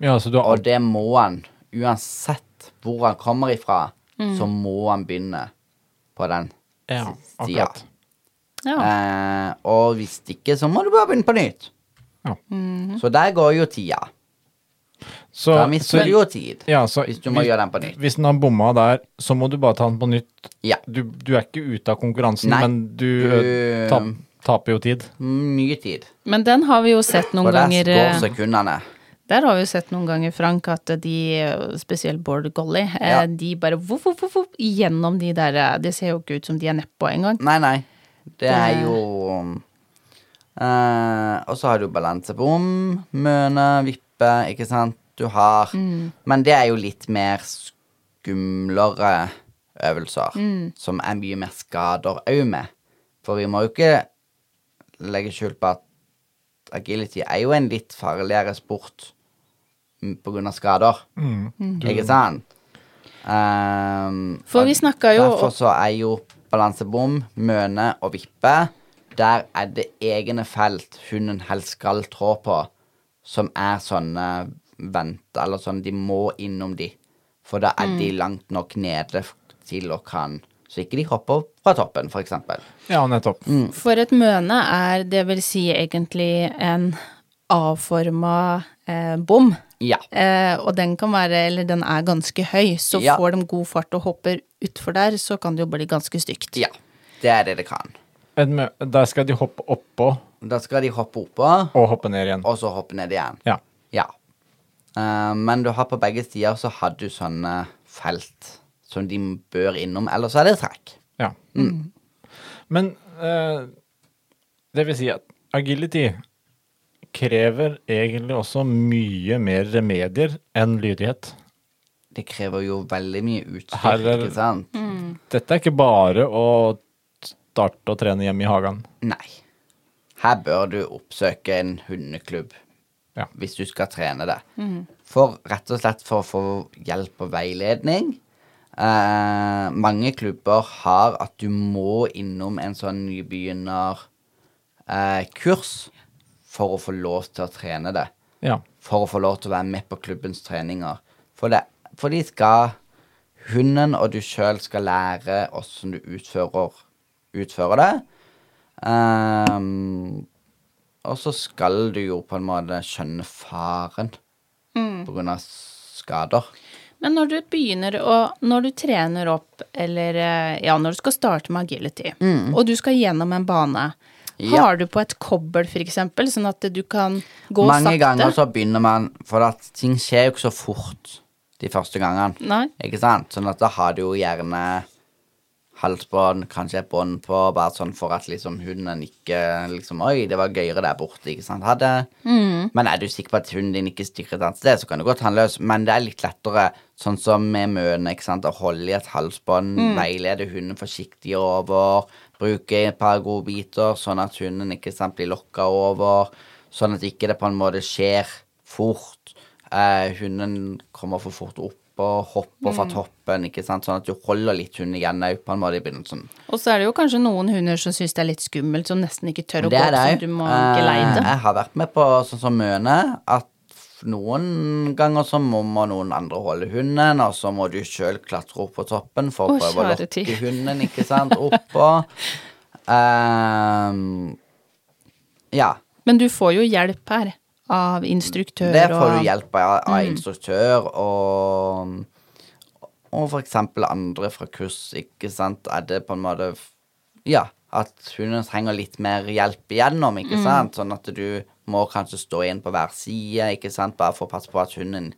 ja, så du har Og det må han, uansett hvor han kommer ifra, Mm. så må han begynne på den Ja, sida. Ja. Eh, og hvis ikke, så må du bare begynne på nytt. Ja. Mhm. Så der går jo tida. Så, Da mister du jo tid. ja, så hvis du må hvis, gjøre den på nytt. Hvis den har bomma der, så må du bare ta den på nytt. Ja. Du, du er ikke ute av konkurransen, Nei, men du, du- taper jo tid. Mye tid. Men den har vi jo sett noen For ganger. For går eh, sekundene. Der har vi jo sett noen ganger, Frank, at de, spesielt Bård collie, eh, Ja. de bare voff, voff, voff, voff, gjennom de der eh, Det ser jo ikke ut som de er nedpå engang. Nei, nei. Det er Det- jo eh, Og så har du balansebom, møne, vippe, ikke sant. Du har Men det er jo litt mer skumlere øvelser, som er mye mer skader òg med. For vi må jo ikke legge skjul på at agility er jo en litt farligere sport pga. på grunn av skader. Ikke sant? Um, For vi snakka jo Derfor så er jo balansebom, møne og vippe Der er det egne felt hunden helst skal trå på, som er sånne vente, eller sånn De må innom de, for da er de langt nok nede til å kan Så ikke de hopper fra toppen, for eksempel. Ja, nettopp. Mm. For et møne er det vil si egentlig en avforma eh, bom. Ja. Eh, og den kan være, eller den er ganske høy, så Ja. får de god fart og hopper utfor der, så kan det jo bli ganske stygt. Ja. Det er det det kan. Et mø- Der skal de hoppe oppå Da skal de hoppe oppå, og hoppe ned igjen. og så hoppe ned igjen. Ja. Ja. Uh, men du har på begge sider så har du sånne felt som de bør innom, ellers er det trekk. ja. Men eh, det vil si at agility krever egentlig også mye mer remedier enn lydighet. Det krever jo veldig mye utstyr, er- ikke sant? Dette er ikke bare å starte å trene hjemme i hagen. Nei. Her bør du oppsøke en hundeklubb Ja. hvis du skal trene det. For rett og slett for å få hjelp og veiledning. Eh, mange klubber har at du må innom en sånn nybegynnerkurs for å få lov til å trene det. Ja. For å få lov til å være med på klubbens treninger. For, det, for de skal Hunden og du sjøl skal lære åssen du utfører, utfører det. Um, og så skal du jo på en måte skjønne faren på grunn av skader. Men når du begynner å Når du trener opp, eller eh, ja, når du skal starte med agility, og du skal gjennom en bane, Mm. Ja. har du på et kobbel eksempel, sånn at du kan gå Mange sakte? ganger så begynner man For at ting skjer jo ikke så fort de første gangene. Nei. Ikke sant? Sånn at da har du jo gjerne halsbånd, kanskje et bånd på, bare sånn for at liksom hunden ikke liksom Oi, det var gøyere der borte, ikke sant. Hadde. Mm. Men er du sikker på at hunden din ikke stikker et annet sted, så kan du godt den løs. Men det er litt lettere, sånn som med møne, ikke sant, å holde i et halsbånd, veilede hunden forsiktig over, bruke et par gode biter, sånn at hunden ikke sant, blir lokka over, sånn at ikke det på en måte skjer fort. Eh, hunden kommer for fort opp og hopp og fra toppen, ikke sant, sånn at du holder litt hund igjen òg, på en måte, i begynnelsen. Og så er det jo kanskje noen hunder som syns det er litt skummelt, som nesten ikke tør å gå opp, så du må geleide. Jeg har vært med på sånn som Møne, at noen ganger så må man noen andre holde hunden, og så må du sjøl klatre opp på toppen for å Å, prøve å lokke hunden, ikke sant, oppå. um, ja. Men du får jo hjelp her av instruktør Det får du hjelp av, av Mm. instruktør og Og for eksempel andre fra kurs, ikke sant. Er det på en måte Ja, at hun trenger litt mer hjelp igjennom, Mm. ikke sant. Sånn at du må kanskje stå inn på hver side, ikke sant. Bare for å passe på at hunden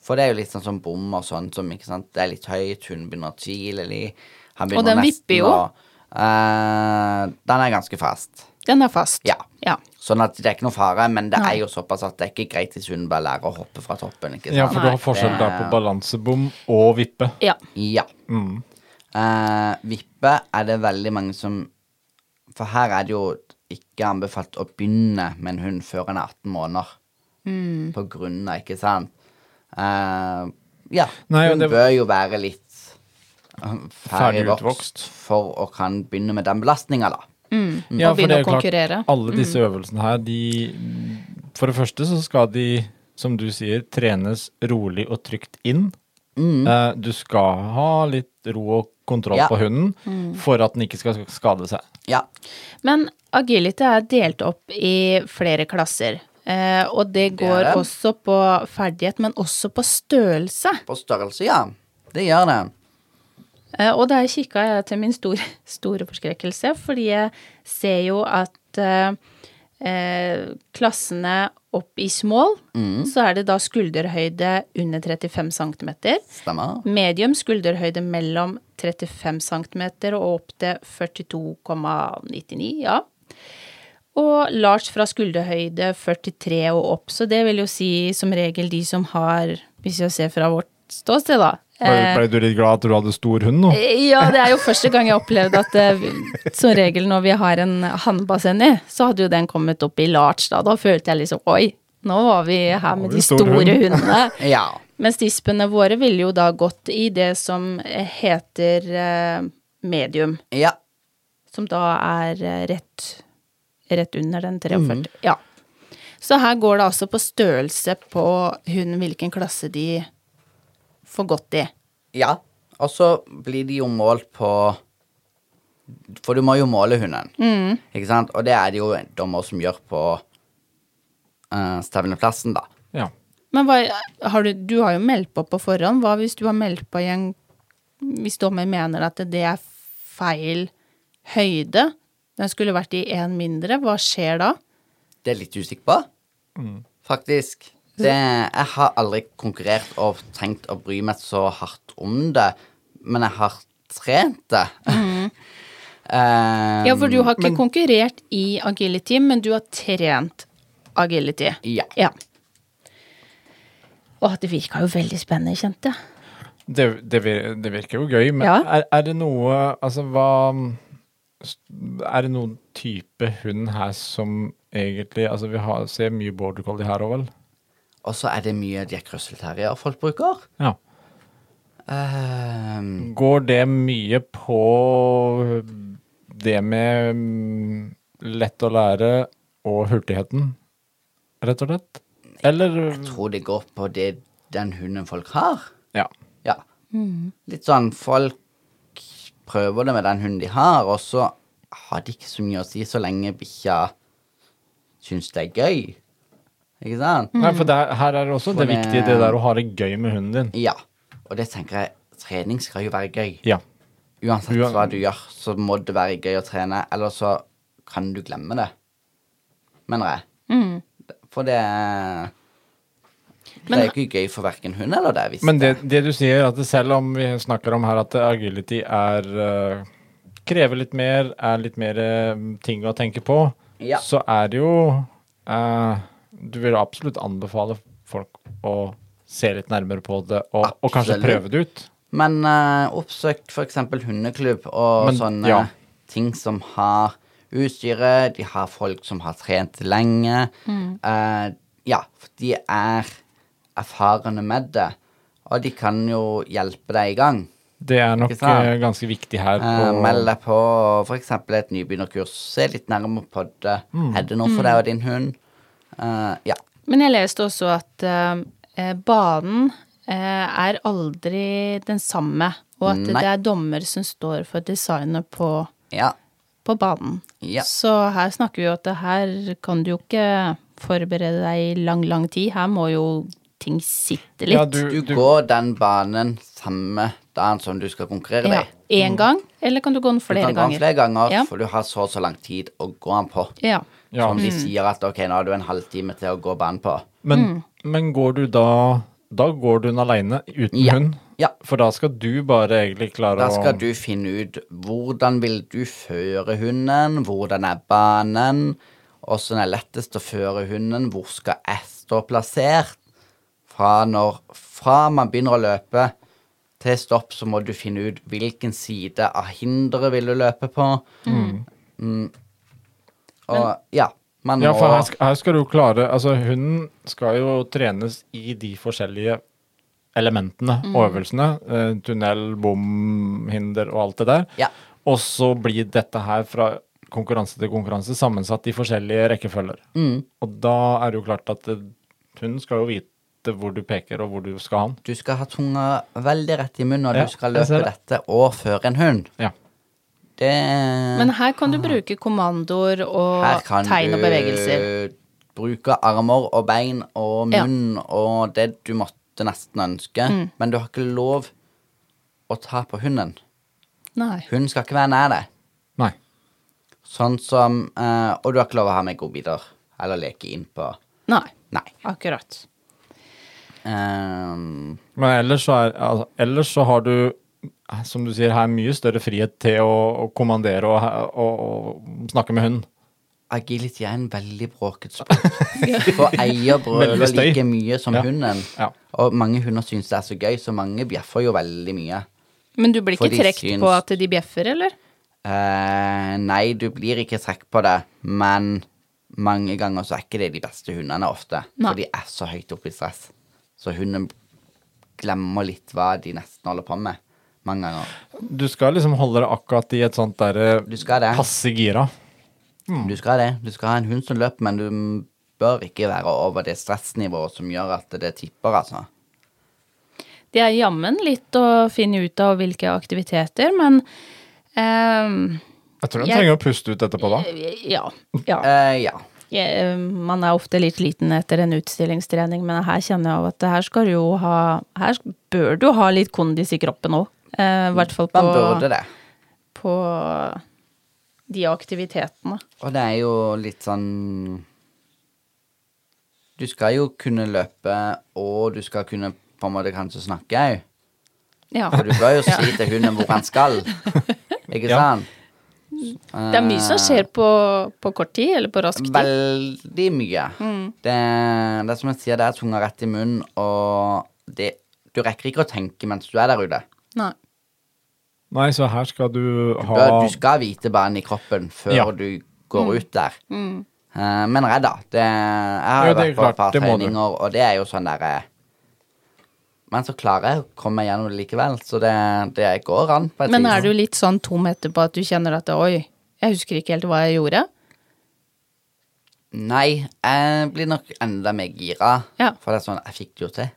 For det er jo litt sånn som bom og sånn som, ikke sant. Det er litt høyt, hun begynner å tvile litt. nesten Og den vipper jo. å- eh, den er ganske fast. Den er fast. Ja. Ja. Sånn at det er ikke noe fare, men det Nei. er jo såpass at det er ikke greit hvis hun bare lærer å hoppe fra toppen. ikke sant? Ja, for du har forskjell der på balansebom og vippe. Ja. Ja. Mm. Uh, vippe er det veldig mange som For her er det jo ikke anbefalt å begynne med en hund før en er 18 måneder. Mm. På grunn av, ikke sant? Uh, ja. Nei, hun det- bør jo være litt Ferdig ferdig utvokst. for å kan begynne med den belastninga, da. Ja, og for det begynne er å klart, alle disse øvelsene her, de For det første så skal de, som du sier, trenes rolig og trygt inn. Eh, du skal ha litt ro og kontroll Ja. på hunden for at den ikke skal skade seg. Ja. Men agility er delt opp i flere klasser. Uh, og det Det går det. også på ferdighet, men også på størrelse. På størrelse, ja. Det gjør det. Eh, og der kikka jeg til min store, store forskrekkelse, fordi jeg ser jo at eh, eh, klassene opp i small, så er det da skulderhøyde under 35 cm. Stemmer. Medium skulderhøyde mellom 35 cm og opp til 42,99, ja. Og large fra skulderhøyde 43 og opp, så det vil jo si som regel de som har, hvis vi ser fra vårt ståsted, da. Ble, eh, ble du litt glad at du hadde stor hund nå? ja, det er jo første gang jeg opplevde at eh, som regel når vi har en hannbasseng i, så hadde jo den kommet opp i large da. Da følte jeg liksom oi, nå var vi her med de store hund. hundene. Ja. Mens dispene våre ville jo da gått i det som heter eh, medium, Ja. som da er eh, rett, rett under den 43. Ja. Så her går det altså på størrelse på hunden, hvilken klasse de får godt i. Ja, og så blir de jo målt på For du må jo måle hunden, ikke sant? Og det er det jo dommer som gjør på uh, stevneplassen, da. Ja. Men hva, har du, du har jo meldt på på forhånd. Hva hvis du har meldt på i en Hvis dommer mener at det er feil høyde, den skulle vært i én mindre, hva skjer da? Det er litt usikker på, faktisk. Det, jeg har aldri konkurrert og tenkt å bry meg så hardt om det, men jeg har trent det. Eh, Ja, for du har ikke konkurrert i agility, men du har trent agility. Ja. Ja. Åh, det virka jo veldig spennende, kjente jeg. Det, det, det virker jo gøy, men Ja. er, er det noe Altså, hva Er det noen type hund her som egentlig Altså, vi har, ser mye border collie her òg, vel? Og så er det mye Jack Russell Terrier folk bruker. Ja. Um, Går det mye på det med mm, lett å lære og hurtigheten, rett og slett? Eller jeg tror det går på det den hunden folk har. Ja. Ja. Litt sånn folk prøver det med den hunden de har, og så har det ikke så mye å si så lenge bikkja syns det er gøy. Ikke sant? Nei, for der, her er det også For det det- viktige, det der å ha det gøy med hunden din. Ja. Og det tenker jeg, trening skal jo være gøy. Ja. Uansett Uan- hva du gjør, så må det være gøy å trene, eller så kan du glemme det. Mener jeg. For det Det er ikke gøy for verken hund eller deg. Men det, det du sier, at selv om vi snakker om her at agility er uh, Krever litt mer, er litt mer uh, ting å tenke på, Ja. så er det jo eh, Du vil absolutt anbefale folk å se litt nærmere på det, og, og kanskje prøve det ut. Men uh, oppsøk f.eks. hundeklubb og Men, sånne ja. ting som har utstyret. De har folk som har trent lenge. Eh, ja, for de er erfarne med det. Og de kan jo hjelpe deg i gang. Det er nok eh, ganske viktig her. På- Meld deg på f.eks. et nybegynnerkurs. Se litt nærmere på det. Er det noe for deg og din hund? Eh, ja. Men jeg leste også at eh, eh, banen eh, er aldri den samme, og at Nei. det er dommer som står for designet på, Ja. på banen. Ja. Så her snakker vi jo at det her kan du jo ikke forberede deg i lang, lang tid. Her må jo ting sitte litt. Ja, du, Du du, går den banen samme dagen som du skal konkurrere Ja, deg. Én gang, eller kan du gå den flere ganger? Du flere kan gå den flere ganger, Ja. for du har så og så lang tid å gå den på. Ja. Ja. Som de sier at ok, nå har du en halvtime til å gå banen på. Men, Mm. men går du da Da går du den aleine uten Ja. hund? Ja. For da skal du bare egentlig klare å Da skal å du finne ut hvordan vil du føre hunden, hvordan er banen, åssen er lettest å føre hunden, hvor skal jeg stå plassert? Fra, når, fra man begynner å løpe til stopp, så må du finne ut hvilken side av hinderet vil du løpe på. Mm. Og ja, Men Ja, for her skal, her skal du klare Altså, hunden skal jo trenes i de forskjellige elementene, Mm. øvelsene. Eh, tunnel, bom, hinder og alt det der. Ja. Og så blir dette her fra konkurranse til konkurranse sammensatt i forskjellige rekkefølger. Mm. Og da er det jo klart at eh, hunden skal jo vite hvor du peker og hvor du skal ha den. Du skal ha tunga veldig rett i munnen når Ja, du skal løpe dette og føre en hund. Ja. Det Men her kan du bruke kommandoer og tegn og bevegelser. Her kan du bruke armer og bein og Ja. munn og det du måtte nesten ønske, Mm. men du har ikke lov å ta på hunden. Nei. Hunden skal ikke være nær deg. Nei. Sånn som uh, Og du har ikke lov å ha med godbiter eller leke inn på Nei. Nei. Akkurat. Um, Men ellers så, er, altså, ellers så har du, som du sier, her mye større frihet til å, å kommandere og, og, og snakke med hunden. agility er en veldig bråket sport. For eier brøler like mye som Ja. hunden. Ja. Og mange hunder syns det er så gøy, så mange bjeffer jo veldig mye. Men du blir ikke trukket syns- på at de bjeffer, eller? Eh, nei, du blir ikke trukket på det, men mange ganger så er ikke det de beste hundene ofte. Nei. For de er så høyt oppe i stress. Så hunden glemmer litt hva de nesten holder på med. Mange ganger. Du skal liksom holde det akkurat i et sånt derre Du passe gira. Du skal det. Du skal ha en hund som løper, men du bør ikke være over det stressnivået som gjør at det tipper, altså. Det er jammen litt å finne ut av hvilke aktiviteter, men ehm, Jeg tror du trenger å puste ut etterpå da. Ja. ja. Eh, ja. Jeg, man er ofte litt liten etter en utstillingstrening, men her kjenner jeg av at her skal du jo ha Her bør du ha litt kondis i kroppen òg. I hvert fall på, Man burde det. på de aktivitetene. Og det er jo litt sånn Du skal jo kunne løpe, og du skal kunne på en måte kanskje snakke òg. Ja. For du bør jo si til hunden hvor han skal. Ikke Ja. sant? Det er mye som skjer på, på kort tid, eller på rask tid. Veldig mye. Det, det er som jeg sier, det er tunga rett i munnen, og det, du rekker ikke å tenke mens du er der ute. Nei. Nei, så her skal du Du, ha bør, du skal vite banen i kroppen før Ja. du går ut der. Eh, men redd, da. Det, jeg har Ja, jo det vært på et par det treninger, og det er jo sånn derre Men så klarer jeg å komme meg gjennom det likevel, så det, det går an. på et Men er du litt sånn tom etterpå at du kjenner at oi, jeg husker ikke helt hva jeg gjorde? Nei, jeg blir nok enda mer gira. Ja. For det er sånn Jeg fikk det jo til.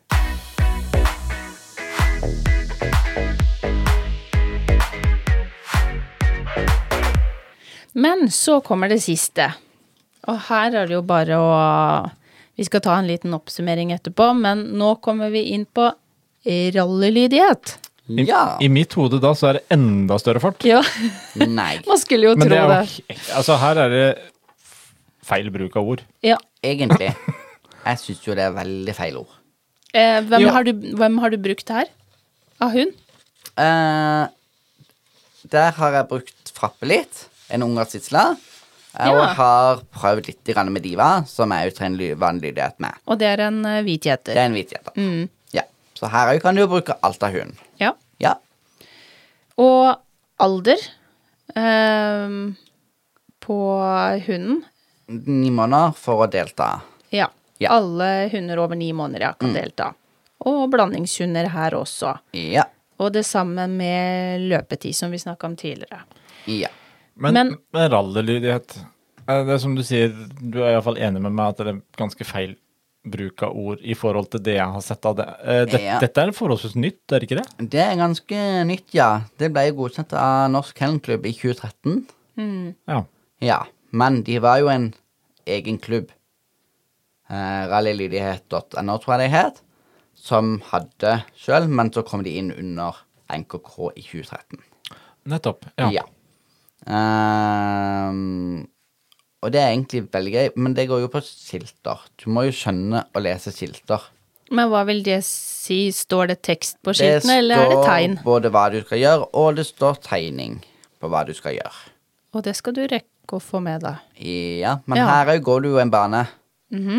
Men så kommer det siste. Og her er det jo bare å Vi skal ta en liten oppsummering etterpå, men nå kommer vi inn på rallylydighet. I, Ja. I mitt hode da så er det enda større fart. Ja, Nei. man skulle jo Men tro det det. jo Altså, her er det feil bruk av ord. Ja. Egentlig. Jeg syns jo det er veldig feil ord. Eh, hvem, Ja. har du, hvem har du brukt her? Av hund? Eh, der har jeg brukt Frappe litt, en ungarsitsla. Og Ja. har prøvd litt med Diva, som jeg utrener ly- vannlydighet med. Og det er en hvit hvit Det er en hvit gjeter. Mm. Ja. Så her òg kan du jo bruke alt av hund. Ja. Ja. Og alder ehm, på hunden. Ni måneder for å delta. Ja. Ja. Alle hunder over ni måneder ja, kan delta. Og blandingshunder her også. Ja. Og det samme med løpetid, som vi snakka om tidligere. Ja. Men, Men- men rallylydighet eh, Det er som du sier, du er iallfall enig med meg at det er ganske feil bruk av ord i forhold til det jeg har sett av det. Eh, det Ja. Dette er forholdsvis nytt, er det ikke det? Det er ganske nytt, ja. Det ble godkjent av Norsk Kennelklubb i 2013. Ja. Ja, men de var jo en egen klubb. Eh, Rallylydighet.no, tror jeg det het. Som hadde sjøl, men så kom de inn under NKK i 2013. Nettopp. Ja. Ja. Ehm, og det er egentlig veldig gøy, men det går jo på skilter. Du må jo skjønne å lese skilter. Men hva vil det si? Står det tekst på skiltene, eller er det tegn? Det står både hva du skal gjøre, og det står tegning på hva du skal gjøre. Og det skal du rekke å få med deg. Ja, men Ja. Her òg går du jo en bane.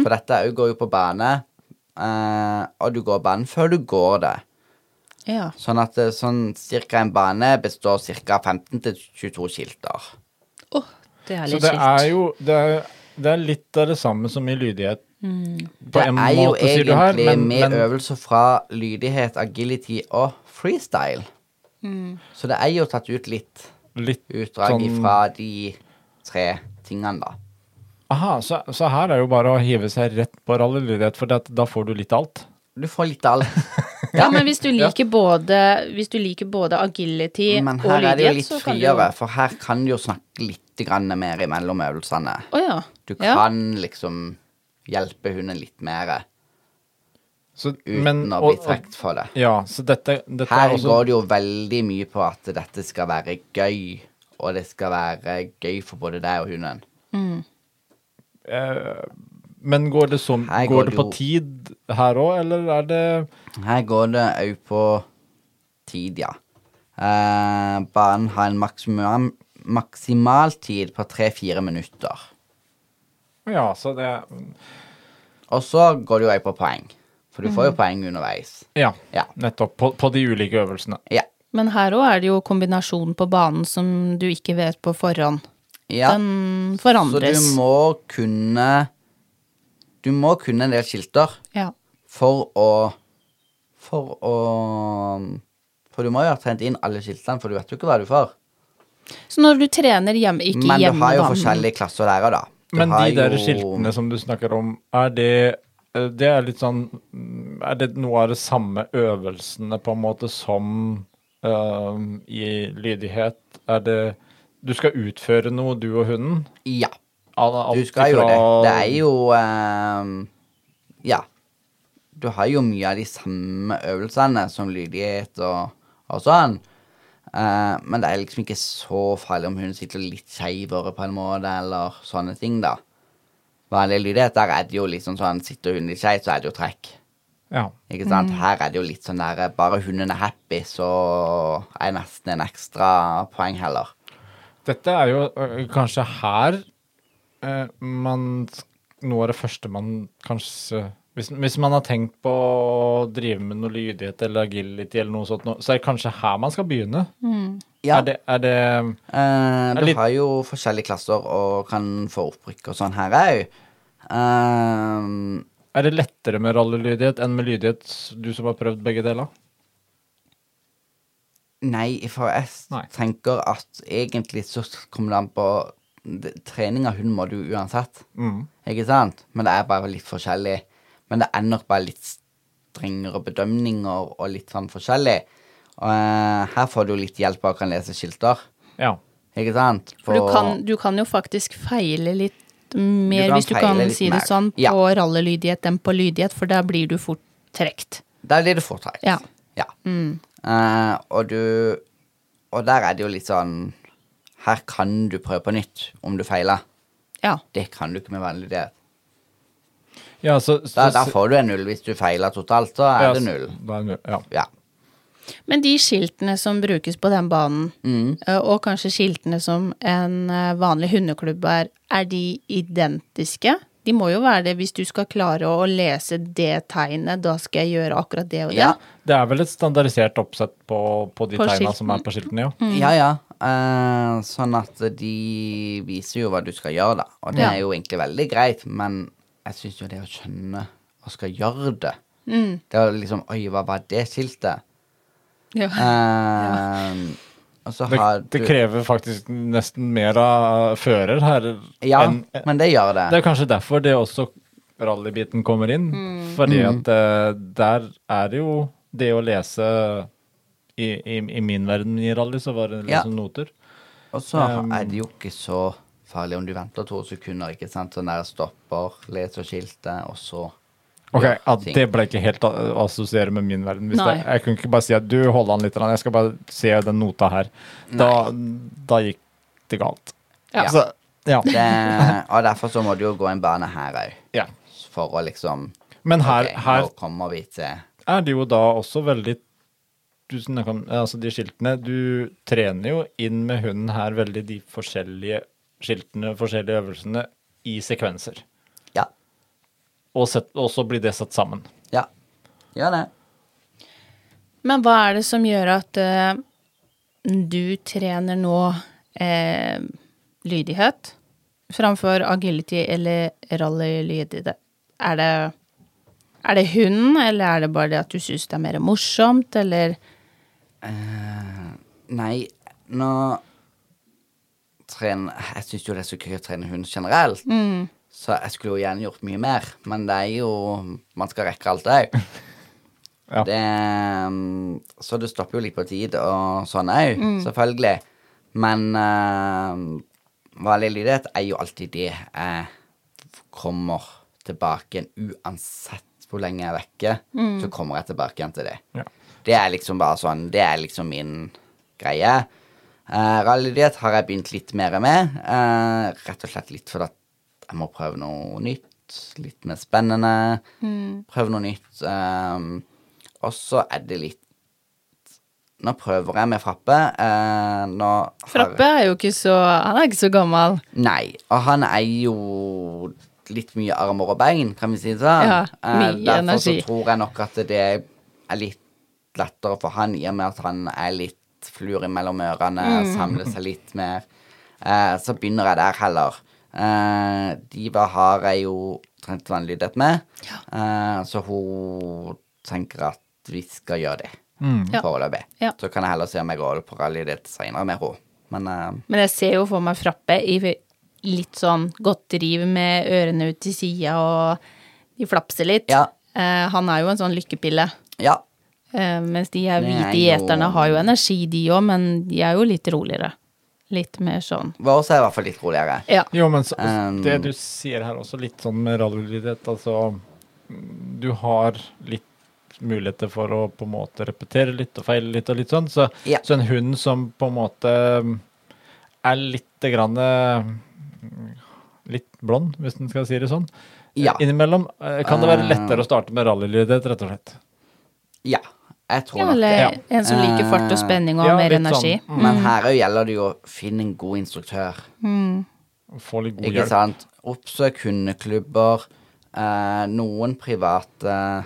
For dette òg går jo på bane, eh, og du går banen før du går det. Ja. Sånn at sånn cirka en bane består ca. 15-22 skilter. Åh, det er Så litt det skilt. er jo det er, det er litt av det samme som i lydighet. Mm. På Det en er jo måte, sier du her, egentlig men, med men øvelser fra lydighet, agility og freestyle. Mm. Så det er jo tatt ut litt litt utdrag sånn fra de tre tingene, da. Aha, så, så her er jo bare å hive seg rett på rallylydighet, for det, da får du litt av alt. Du får litt av alt. Ja, men hvis du liker både, hvis du liker både agility Men her er det jo litt så jo friere, for her kan du jo snakke litt mer imellom øvelsene. Oh, ja. Du ja. kan liksom hjelpe hunden litt mer Så, uten men, å bli og- trukket for det. Ja, så dette, dette Her er også går det jo veldig mye på at dette skal være gøy, og det skal være gøy for både deg og hunden. Men går det, som, går går det på jo- tid her òg, eller er det Her går det òg på tid, ja. Eh, banen har en maksimal tid på tre-fire minutter. Ja, så det Og så går det jo òg på poeng, for du får jo poeng underveis. Ja, Ja. nettopp. På, på de ulike øvelsene. Ja. Men her òg er det jo kombinasjonen på banen som du ikke vet på forhånd. ja. Den Så du må kunne Du må kunne en del skilter Ja. for å For å For du må jo ha trent inn alle skiltene, for du vet jo ikke hva du får. Så når du trener hjemme, ikke hjemme Men du hjemme har jo da, forskjellige klasser der òg, da. Du Men de der jo- skiltene som du snakker om, er det eh, Det er litt sånn Er det noe av de samme øvelsene, på en måte, som uh, i lydighet? Er det Du skal utføre noe, du og hunden? Ja, du skal jo det. Det er jo um, Ja. Du har jo mye av de samme øvelsene som lydighet og, og sånn. Uh, men det er liksom ikke så farlig om hun sitter litt skeivere på en måte, eller sånne ting, da. Vanlig lydighet, der er det jo liksom sånn Sitter hun litt skeivt, så er det jo trekk. Ja. Ikke sant? Her er det jo litt sånn der Bare hunden er happy, så er det nesten en ekstra poeng heller. Dette er jo øh, kanskje her øh, man Noe av det første man kanskje hvis, hvis man har tenkt på å drive med noe lydighet eller agility eller noe sånt, så er det kanskje her man skal begynne. Ja. Er det, er det Eh, du litt- har jo forskjellige klasser og kan få opprykk og sånn her òg. Er det lettere med rallylydighet enn med lydighet, du som har prøvd begge deler? nei, for jeg Nei. tenker at egentlig så kommer det an på det- Trening av hund må du uansett, Mm. ikke sant? Men det er bare litt forskjellig. Men det er nok bare litt strengere bedømninger og litt sånn forskjellig. Og eh, her får du litt hjelp og kan lese skilter, Ja. ikke sant? For du kan, du kan jo faktisk feile litt mer, du hvis du kan si mer. det sånn, Ja. på rallylydighet enn på lydighet, for der blir du fort trukket. Der blir du fort trukket, Ja. ja. Eh, og du Og der er det jo litt sånn Her kan du prøve på nytt om du feiler. Ja. Det kan du ikke med vanlig diett. ja så, så, Da, da får du en null. Hvis du feiler totalt, så er ja, det null. da er det null. Ja. Ja. Men de skiltene som brukes på den banen, Mm. eh, og kanskje skiltene som en eh, vanlig hundeklubb er, er de identiske? De må jo være det hvis du skal klare å lese det tegnet, da skal jeg gjøre akkurat det og det. Ja. Det er vel et standardisert oppsett på, på de På tegna som er på skiltene, jo. Mm. Ja, ja. Eh, sånn at de viser jo hva du skal gjøre, da. Og det Ja. er jo egentlig veldig greit, men jeg syns jo det å skjønne og skal gjøre det, Det var liksom Oi, hva var det skiltet? Ja. Eh, og så Det, har det krever faktisk nesten mer av fører her. Ja, enn- men det gjør det. Det er kanskje derfor det også rallybiten kommer inn. Mm. Fordi at eh, der er det jo det å lese i, i, I min verden i rally så var det Ja. liksom noter. Og så Um, er det jo ikke så farlig om du venter to sekunder, ikke sant? Sånn der stopper, leser skiltet, og så Ok, ja. Det ble ikke helt å assosiere med min verden. Hvis det, jeg kunne ikke bare si at du holder an litt, jeg skal bare se den nota her. Da, da gikk det galt. Ja. Så, ja. det, Og derfor så må du jo gå en bane her òg, ja. for å liksom Men her, okay, her Nå kommer vi til er det jo da også veldig du om altså de skiltene. Du trener jo inn med hunden her veldig de forskjellige skiltene, forskjellige øvelsene, i sekvenser. Ja. Og, set, og så blir det satt sammen. Ja. Gjør det. Men hva er det som gjør at uh, du trener nå uh, lydighet framfor agility eller rallylydighet? Er det, er det hunden, eller er det bare det at du syns det er mer morsomt, eller Eh, nei, nå trener Jeg syns jo det er så gøy å trene hund generelt. Så jeg skulle jo gjerne gjort mye mer, men det er jo Man skal rekke alt òg. Ja. Det mm, Så det stopper jo litt på tid og sånn òg, selvfølgelig. Men uh, vanlig lydighet er jo alltid det jeg kommer tilbake igjen uansett hvor lenge jeg er vekke. Så kommer jeg tilbake igjen til det. Ja. Det er liksom bare sånn Det er liksom min greie. Uh, Rallydiett har jeg begynt litt mer med. Uh, rett og slett litt fordi jeg må prøve noe nytt. Litt mer spennende. Prøve noe nytt. Um, og så er det litt Nå prøver jeg med Frappe. eh, Frappe er jo ikke så Han er ikke så gammel. Nei, og han er jo litt mye armer og bein, kan vi si det sånn. Ja, Eh, mye Derfor energi. så tror jeg nok at det er litt lettere for han, i og med at han er litt flur mellom ørene, Mm. samler seg litt mer. Eh, så begynner jeg der heller. Eh, Diva har jeg jo trent vannlydighet med, eh, så hun tenker at vi skal gjøre det mm. foreløpig. Ja. Så kan jeg heller se om jeg går på rallydiett seinere med henne. Men eh, Men jeg ser jo for meg Frappe i litt sånn godt driv med ørene ut til sida, og de flapser litt. Ja. Eh, han er jo en sånn lykkepille. ja. Eh, mens de her er hvite gjeterne har jo energi, de òg, men de er jo litt roligere. Litt mer sånn også er i hvert fall litt roligere. Ja. Jo, men så, Um, det du sier her også, litt sånn med rallylydighet, altså Du har litt muligheter for å på en måte repetere litt og feile litt og litt sånn. Så, Ja. så en hund som på en måte er lite grann um, Litt blond, hvis en skal si det sånn. Ja. Innimellom eh, kan det være lettere å starte med rallylydighet, rett og slett. Ja, jeg tror ja nok det. eller en som liker fart og Eh, spenning og ja, mer litt energi. sånn. Men her òg gjelder det jo å finne en god instruktør. Få litt god Ikke hjelp. sant? Oppsøk hundeklubber. eh, noen private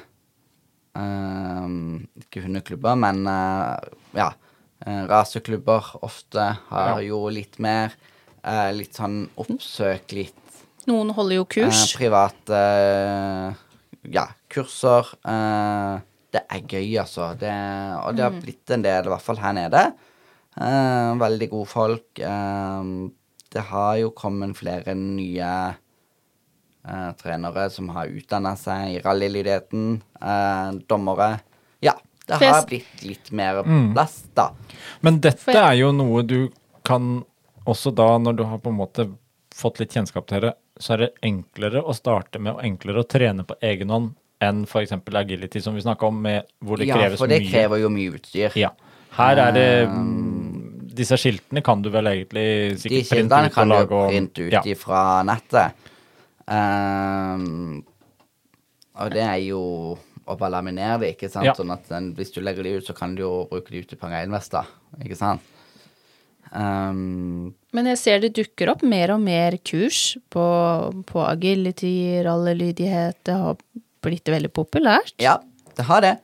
eh, Ikke hundeklubber, men eh, ja. eh, raseklubber ofte har Ja. jo litt mer. eh, litt sånn oppsøk litt Noen holder jo kurs. Eh, private eh, ja, kurser. eh, det er gøy, altså. Det, og det har blitt en del, i hvert fall her nede. Eh, veldig gode folk. Eh, det har jo kommet flere nye eh, trenere som har utdanna seg i rallylydigheten. eh, dommere. Ja, det har blitt litt mer plass, da. Men dette er jo noe du kan også da, når du har på en måte fått litt kjennskap til det, så er det enklere å starte med og enklere å trene på egen hånd enn f.eks. agility, som vi snakka om, med, hvor det ja, kreves for det mye. krever jo mye utstyr. Ja. Her er det Um, Disse skiltene kan du vel egentlig sikkert printe ut og kan du og printe ut ja. ifra nettet. Um, og det er jo å bare laminere det, ikke sant? Ja. Sånn at den, hvis du legger det ut, så kan du jo bruke det ut til en regnvest. Ikke sant? Um, Men jeg ser det dukker opp mer og mer kurs på, på agility, rallylydighet. Det har blitt veldig populært. ja, det har det.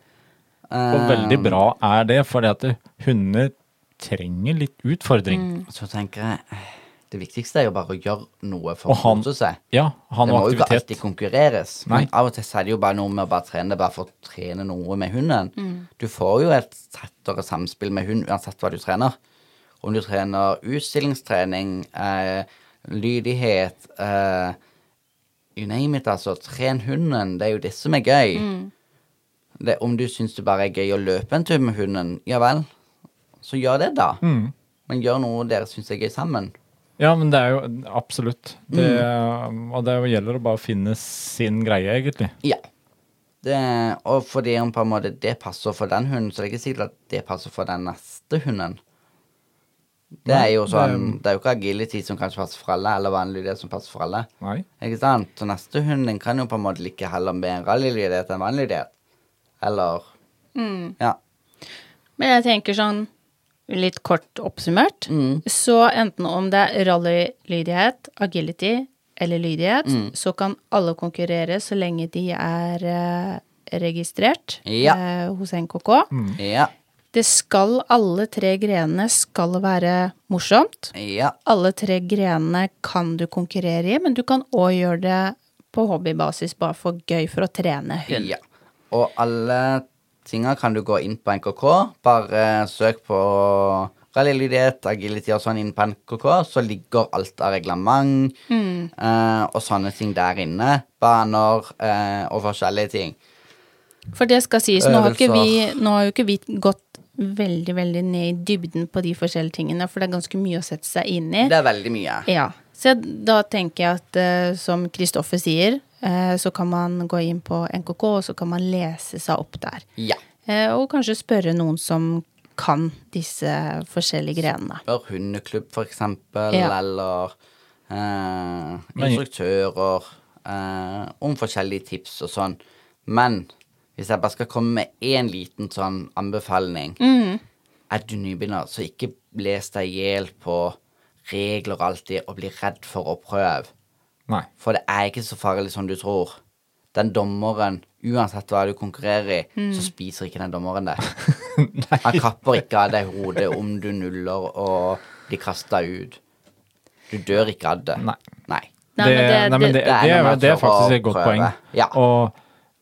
Og veldig Ehm, bra er det, fordi at hunder trenger litt utfordring. Så tenker jeg Det viktigste er jo bare å gjøre noe for han, å kose seg. Ja, han Det må jo ikke alltid konkurreres. Nei. Men av og til så er det jo bare noe med å bare trene bare for å trene noe med hunden. Du får jo et tettere samspill med hund uansett hva du trener. Om du trener utstillingstrening, eh, lydighet eh, You name it, altså. Tren hunden. Det er jo det som er gøy. Det, om du syns det bare er gøy å løpe en tur med hunden, ja vel, så gjør det, da. Mm. Men gjør noe dere syns er gøy sammen. Ja, men det er jo absolutt. Det, Mm. Og det gjelder å bare finne sin greie, egentlig. Ja. Det, og fordi om på en måte det passer for den hunden, så det er ikke sikkert at det passer for den neste hunden. Det er jo sånn, det er jo ikke agility som kanskje passer for alle, eller vanlig det som passer for alle. Nei. Ikke sant? Så neste hund den kan jo på en måte like heller med en rallylydighet enn vanlig lydighet. Eller Ja. Men jeg tenker sånn, litt kort oppsummert, Mm. så enten om det er rallylydighet, agility eller lydighet, Mm. så kan alle konkurrere så lenge de er eh, registrert Ja. eh, hos NKK. Ja. Det skal, alle tre grenene skal være morsomt. Ja. Alle tre grenene kan du konkurrere i, men du kan òg gjøre det på hobbybasis, bare for gøy, for å trene hund. Ja. Og alle tinga kan du gå inn på NKK. Bare søk på rallylydighet, agility og sånn inn på NKK, så ligger alt av reglement eh, og sånne ting der inne. Baner eh, og forskjellige ting. For det skal sies, nå har, vi, nå har jo ikke vi gått veldig, veldig ned i dybden på de forskjellige tingene, for det er ganske mye å sette seg inn i. Det er veldig mye. Ja. Så da tenker jeg at uh, som Kristoffer sier, uh, så kan man gå inn på NKK, og så kan man lese seg opp der. Ja. Uh, og kanskje spørre noen som kan disse forskjellige grenene. Spør hundeklubb, for eksempel, Ja. eller eh, instruktører eh, om forskjellige tips og sånn. Men hvis jeg bare skal komme med én liten sånn anbefaling Er du nybegynner, så ikke les deg i hjel på regler alltid, og bli redd for å prøve. Nei. For det er ikke så farlig som du tror. Den dommeren, uansett hva du konkurrerer i, så spiser ikke den dommeren deg. Han kapper ikke av deg hodet om du nuller og blir kasta ut. Du dør ikke av det. Nei. Nei. Nei, men det- nei, men det, det er det, det er faktisk et godt prøve. poeng. Ja. Og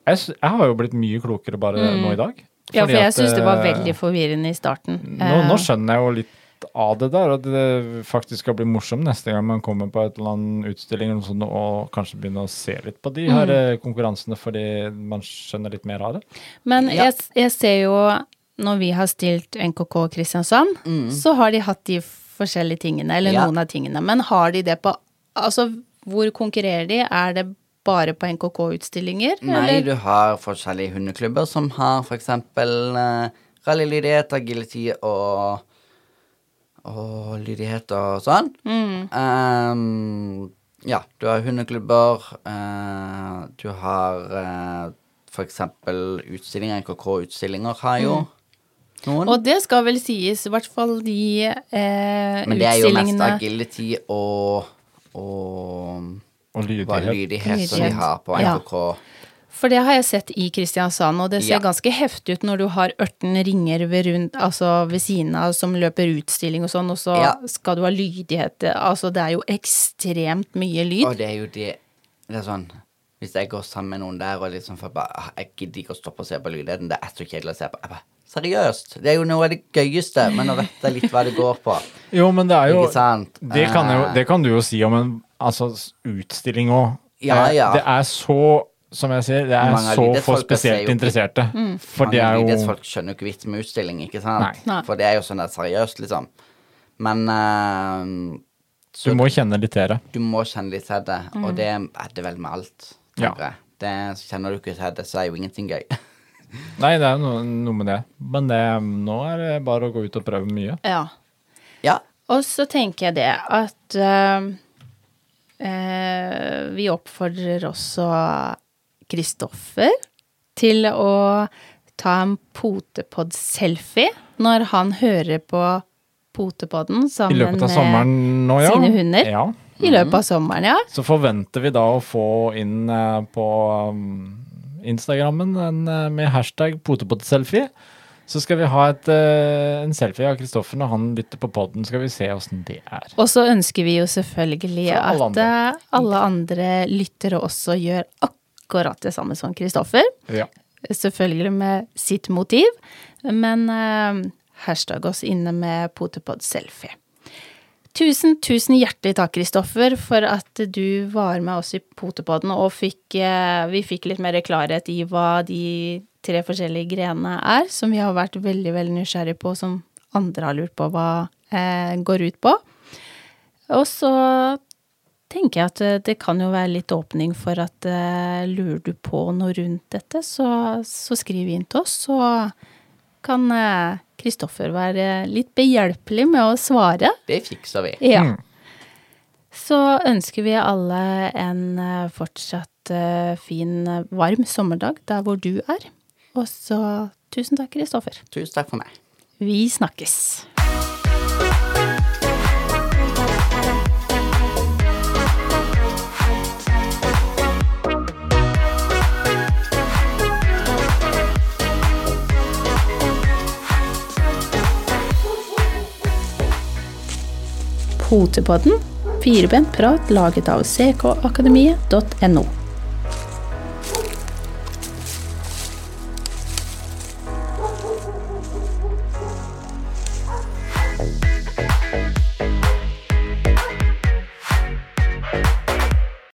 jeg, jeg har jo blitt mye klokere bare nå i dag. Mm. Ja, for jeg at, syns det var eh, veldig forvirrende i starten. Nå, nå Eh, skjønner jeg jo litt av det der, og det faktisk skal bli morsomt neste gang man kommer på et eller annet utstilling eller noe sånt, og kanskje begynner å se litt på de her Mm. eh, konkurransene, fordi man skjønner litt mer av det. Men Ja. jeg, jeg ser jo, når vi har stilt NKK Kristiansand, så har de hatt de forskjellige tingene, eller Mm. Ja. noen av tingene. Men har de det på Altså, hvor konkurrerer de? Er det bare på NKK-utstillinger? Nei, du har forskjellige hundeklubber som har eksempel uh, rallylydighet, agility og og lydighet og sånn. Ehm, ja, du har hundeklubber. Uh, du har uh, for eksempel utstillinger. NKK-utstillinger har jo noen. Og det skal vel sies, i hvert fall de eh, Men det er jo mest agility og, og Og hva, lydighet. lydighet som de har på Ja. For det har jeg sett i Kristiansand, og det ser Ja. ganske heftig ut når du har 18 ringer ved, rundt, altså ved siden av som løper utstilling og sånn, og så Ja. skal du ha lydighet. Altså, det er jo ekstremt mye lyd. Og det er jo det Det er sånn Hvis jeg går sammen med noen der og liksom for bare ah, Jeg gidder ikke å stoppe og se på lydigheten. Det er så kjedelig å se på. Jeg bare, Seriøst. Det er jo noe av det gøyeste, men nå vet jeg litt hva det går på. Jo, men det er jo Ikke sant? det kan, jo, Eh, det kan du jo si om en altså, utstilling òg. Ja, ja. Det er så, som jeg sier, det er Mange så få spesielt jo interesserte. interesserte. For Mange det er jo Idrettsfolk skjønner jo ikke vitsen med utstilling, ikke sant? Nei. For det er jo sånn det er seriøst, liksom. Men eh, Du må kjenne litt til det. du må kjenne litt til det, og det er det vel med alt. Ja. Det, kjenner du ikke til det, så er jo ingenting gøy. Nei, det er noe, noe med det. Men det, nå er det bare å gå ut og prøve mye. Ja. ja. Og så tenker jeg det at eh, vi oppfordrer også Kristoffer til å ta en potepod-selfie når han hører på potepodden sammen med nå, ja. sine hunder. Ja. I løpet av sommeren, ja. Så forventer vi da å få inn eh, på um, Instagrammen eh, med hashtag potepodselfie. Så skal vi ha et, uh, en selfie av Kristoffer når han lytter på podden, skal vi se åssen det er. Og så ønsker vi jo selvfølgelig alle at andre. eh, alle andre lyttere også gjør akkurat det samme som Kristoffer. Ja. Selvfølgelig med sitt motiv, men uh, hashtag oss inne med potepod selfie. Tusen, tusen hjertelig takk, Kristoffer, for at du var med oss i Potepodden og fikk, vi fikk litt mer klarhet i hva de tre forskjellige grenene er, som vi har vært veldig, veldig nysgjerrige på, som andre har lurt på hva eh, går ut på. Og så tenker jeg at eh, det kan jo være litt åpning for at eh, lurer du på noe rundt dette, så, så skriv inn til oss, så kan eh, Kristoffer være litt behjelpelig med å svare. Det fikser vi. Ja. Mm. Så ønsker vi alle en eh, fortsatt eh, fin, eh, varm sommerdag der hvor du er. Og så tusen takk, Kristoffer. Tusen takk for meg. Vi snakkes. Potepodden, firebent prat laget av ckakademiet.no.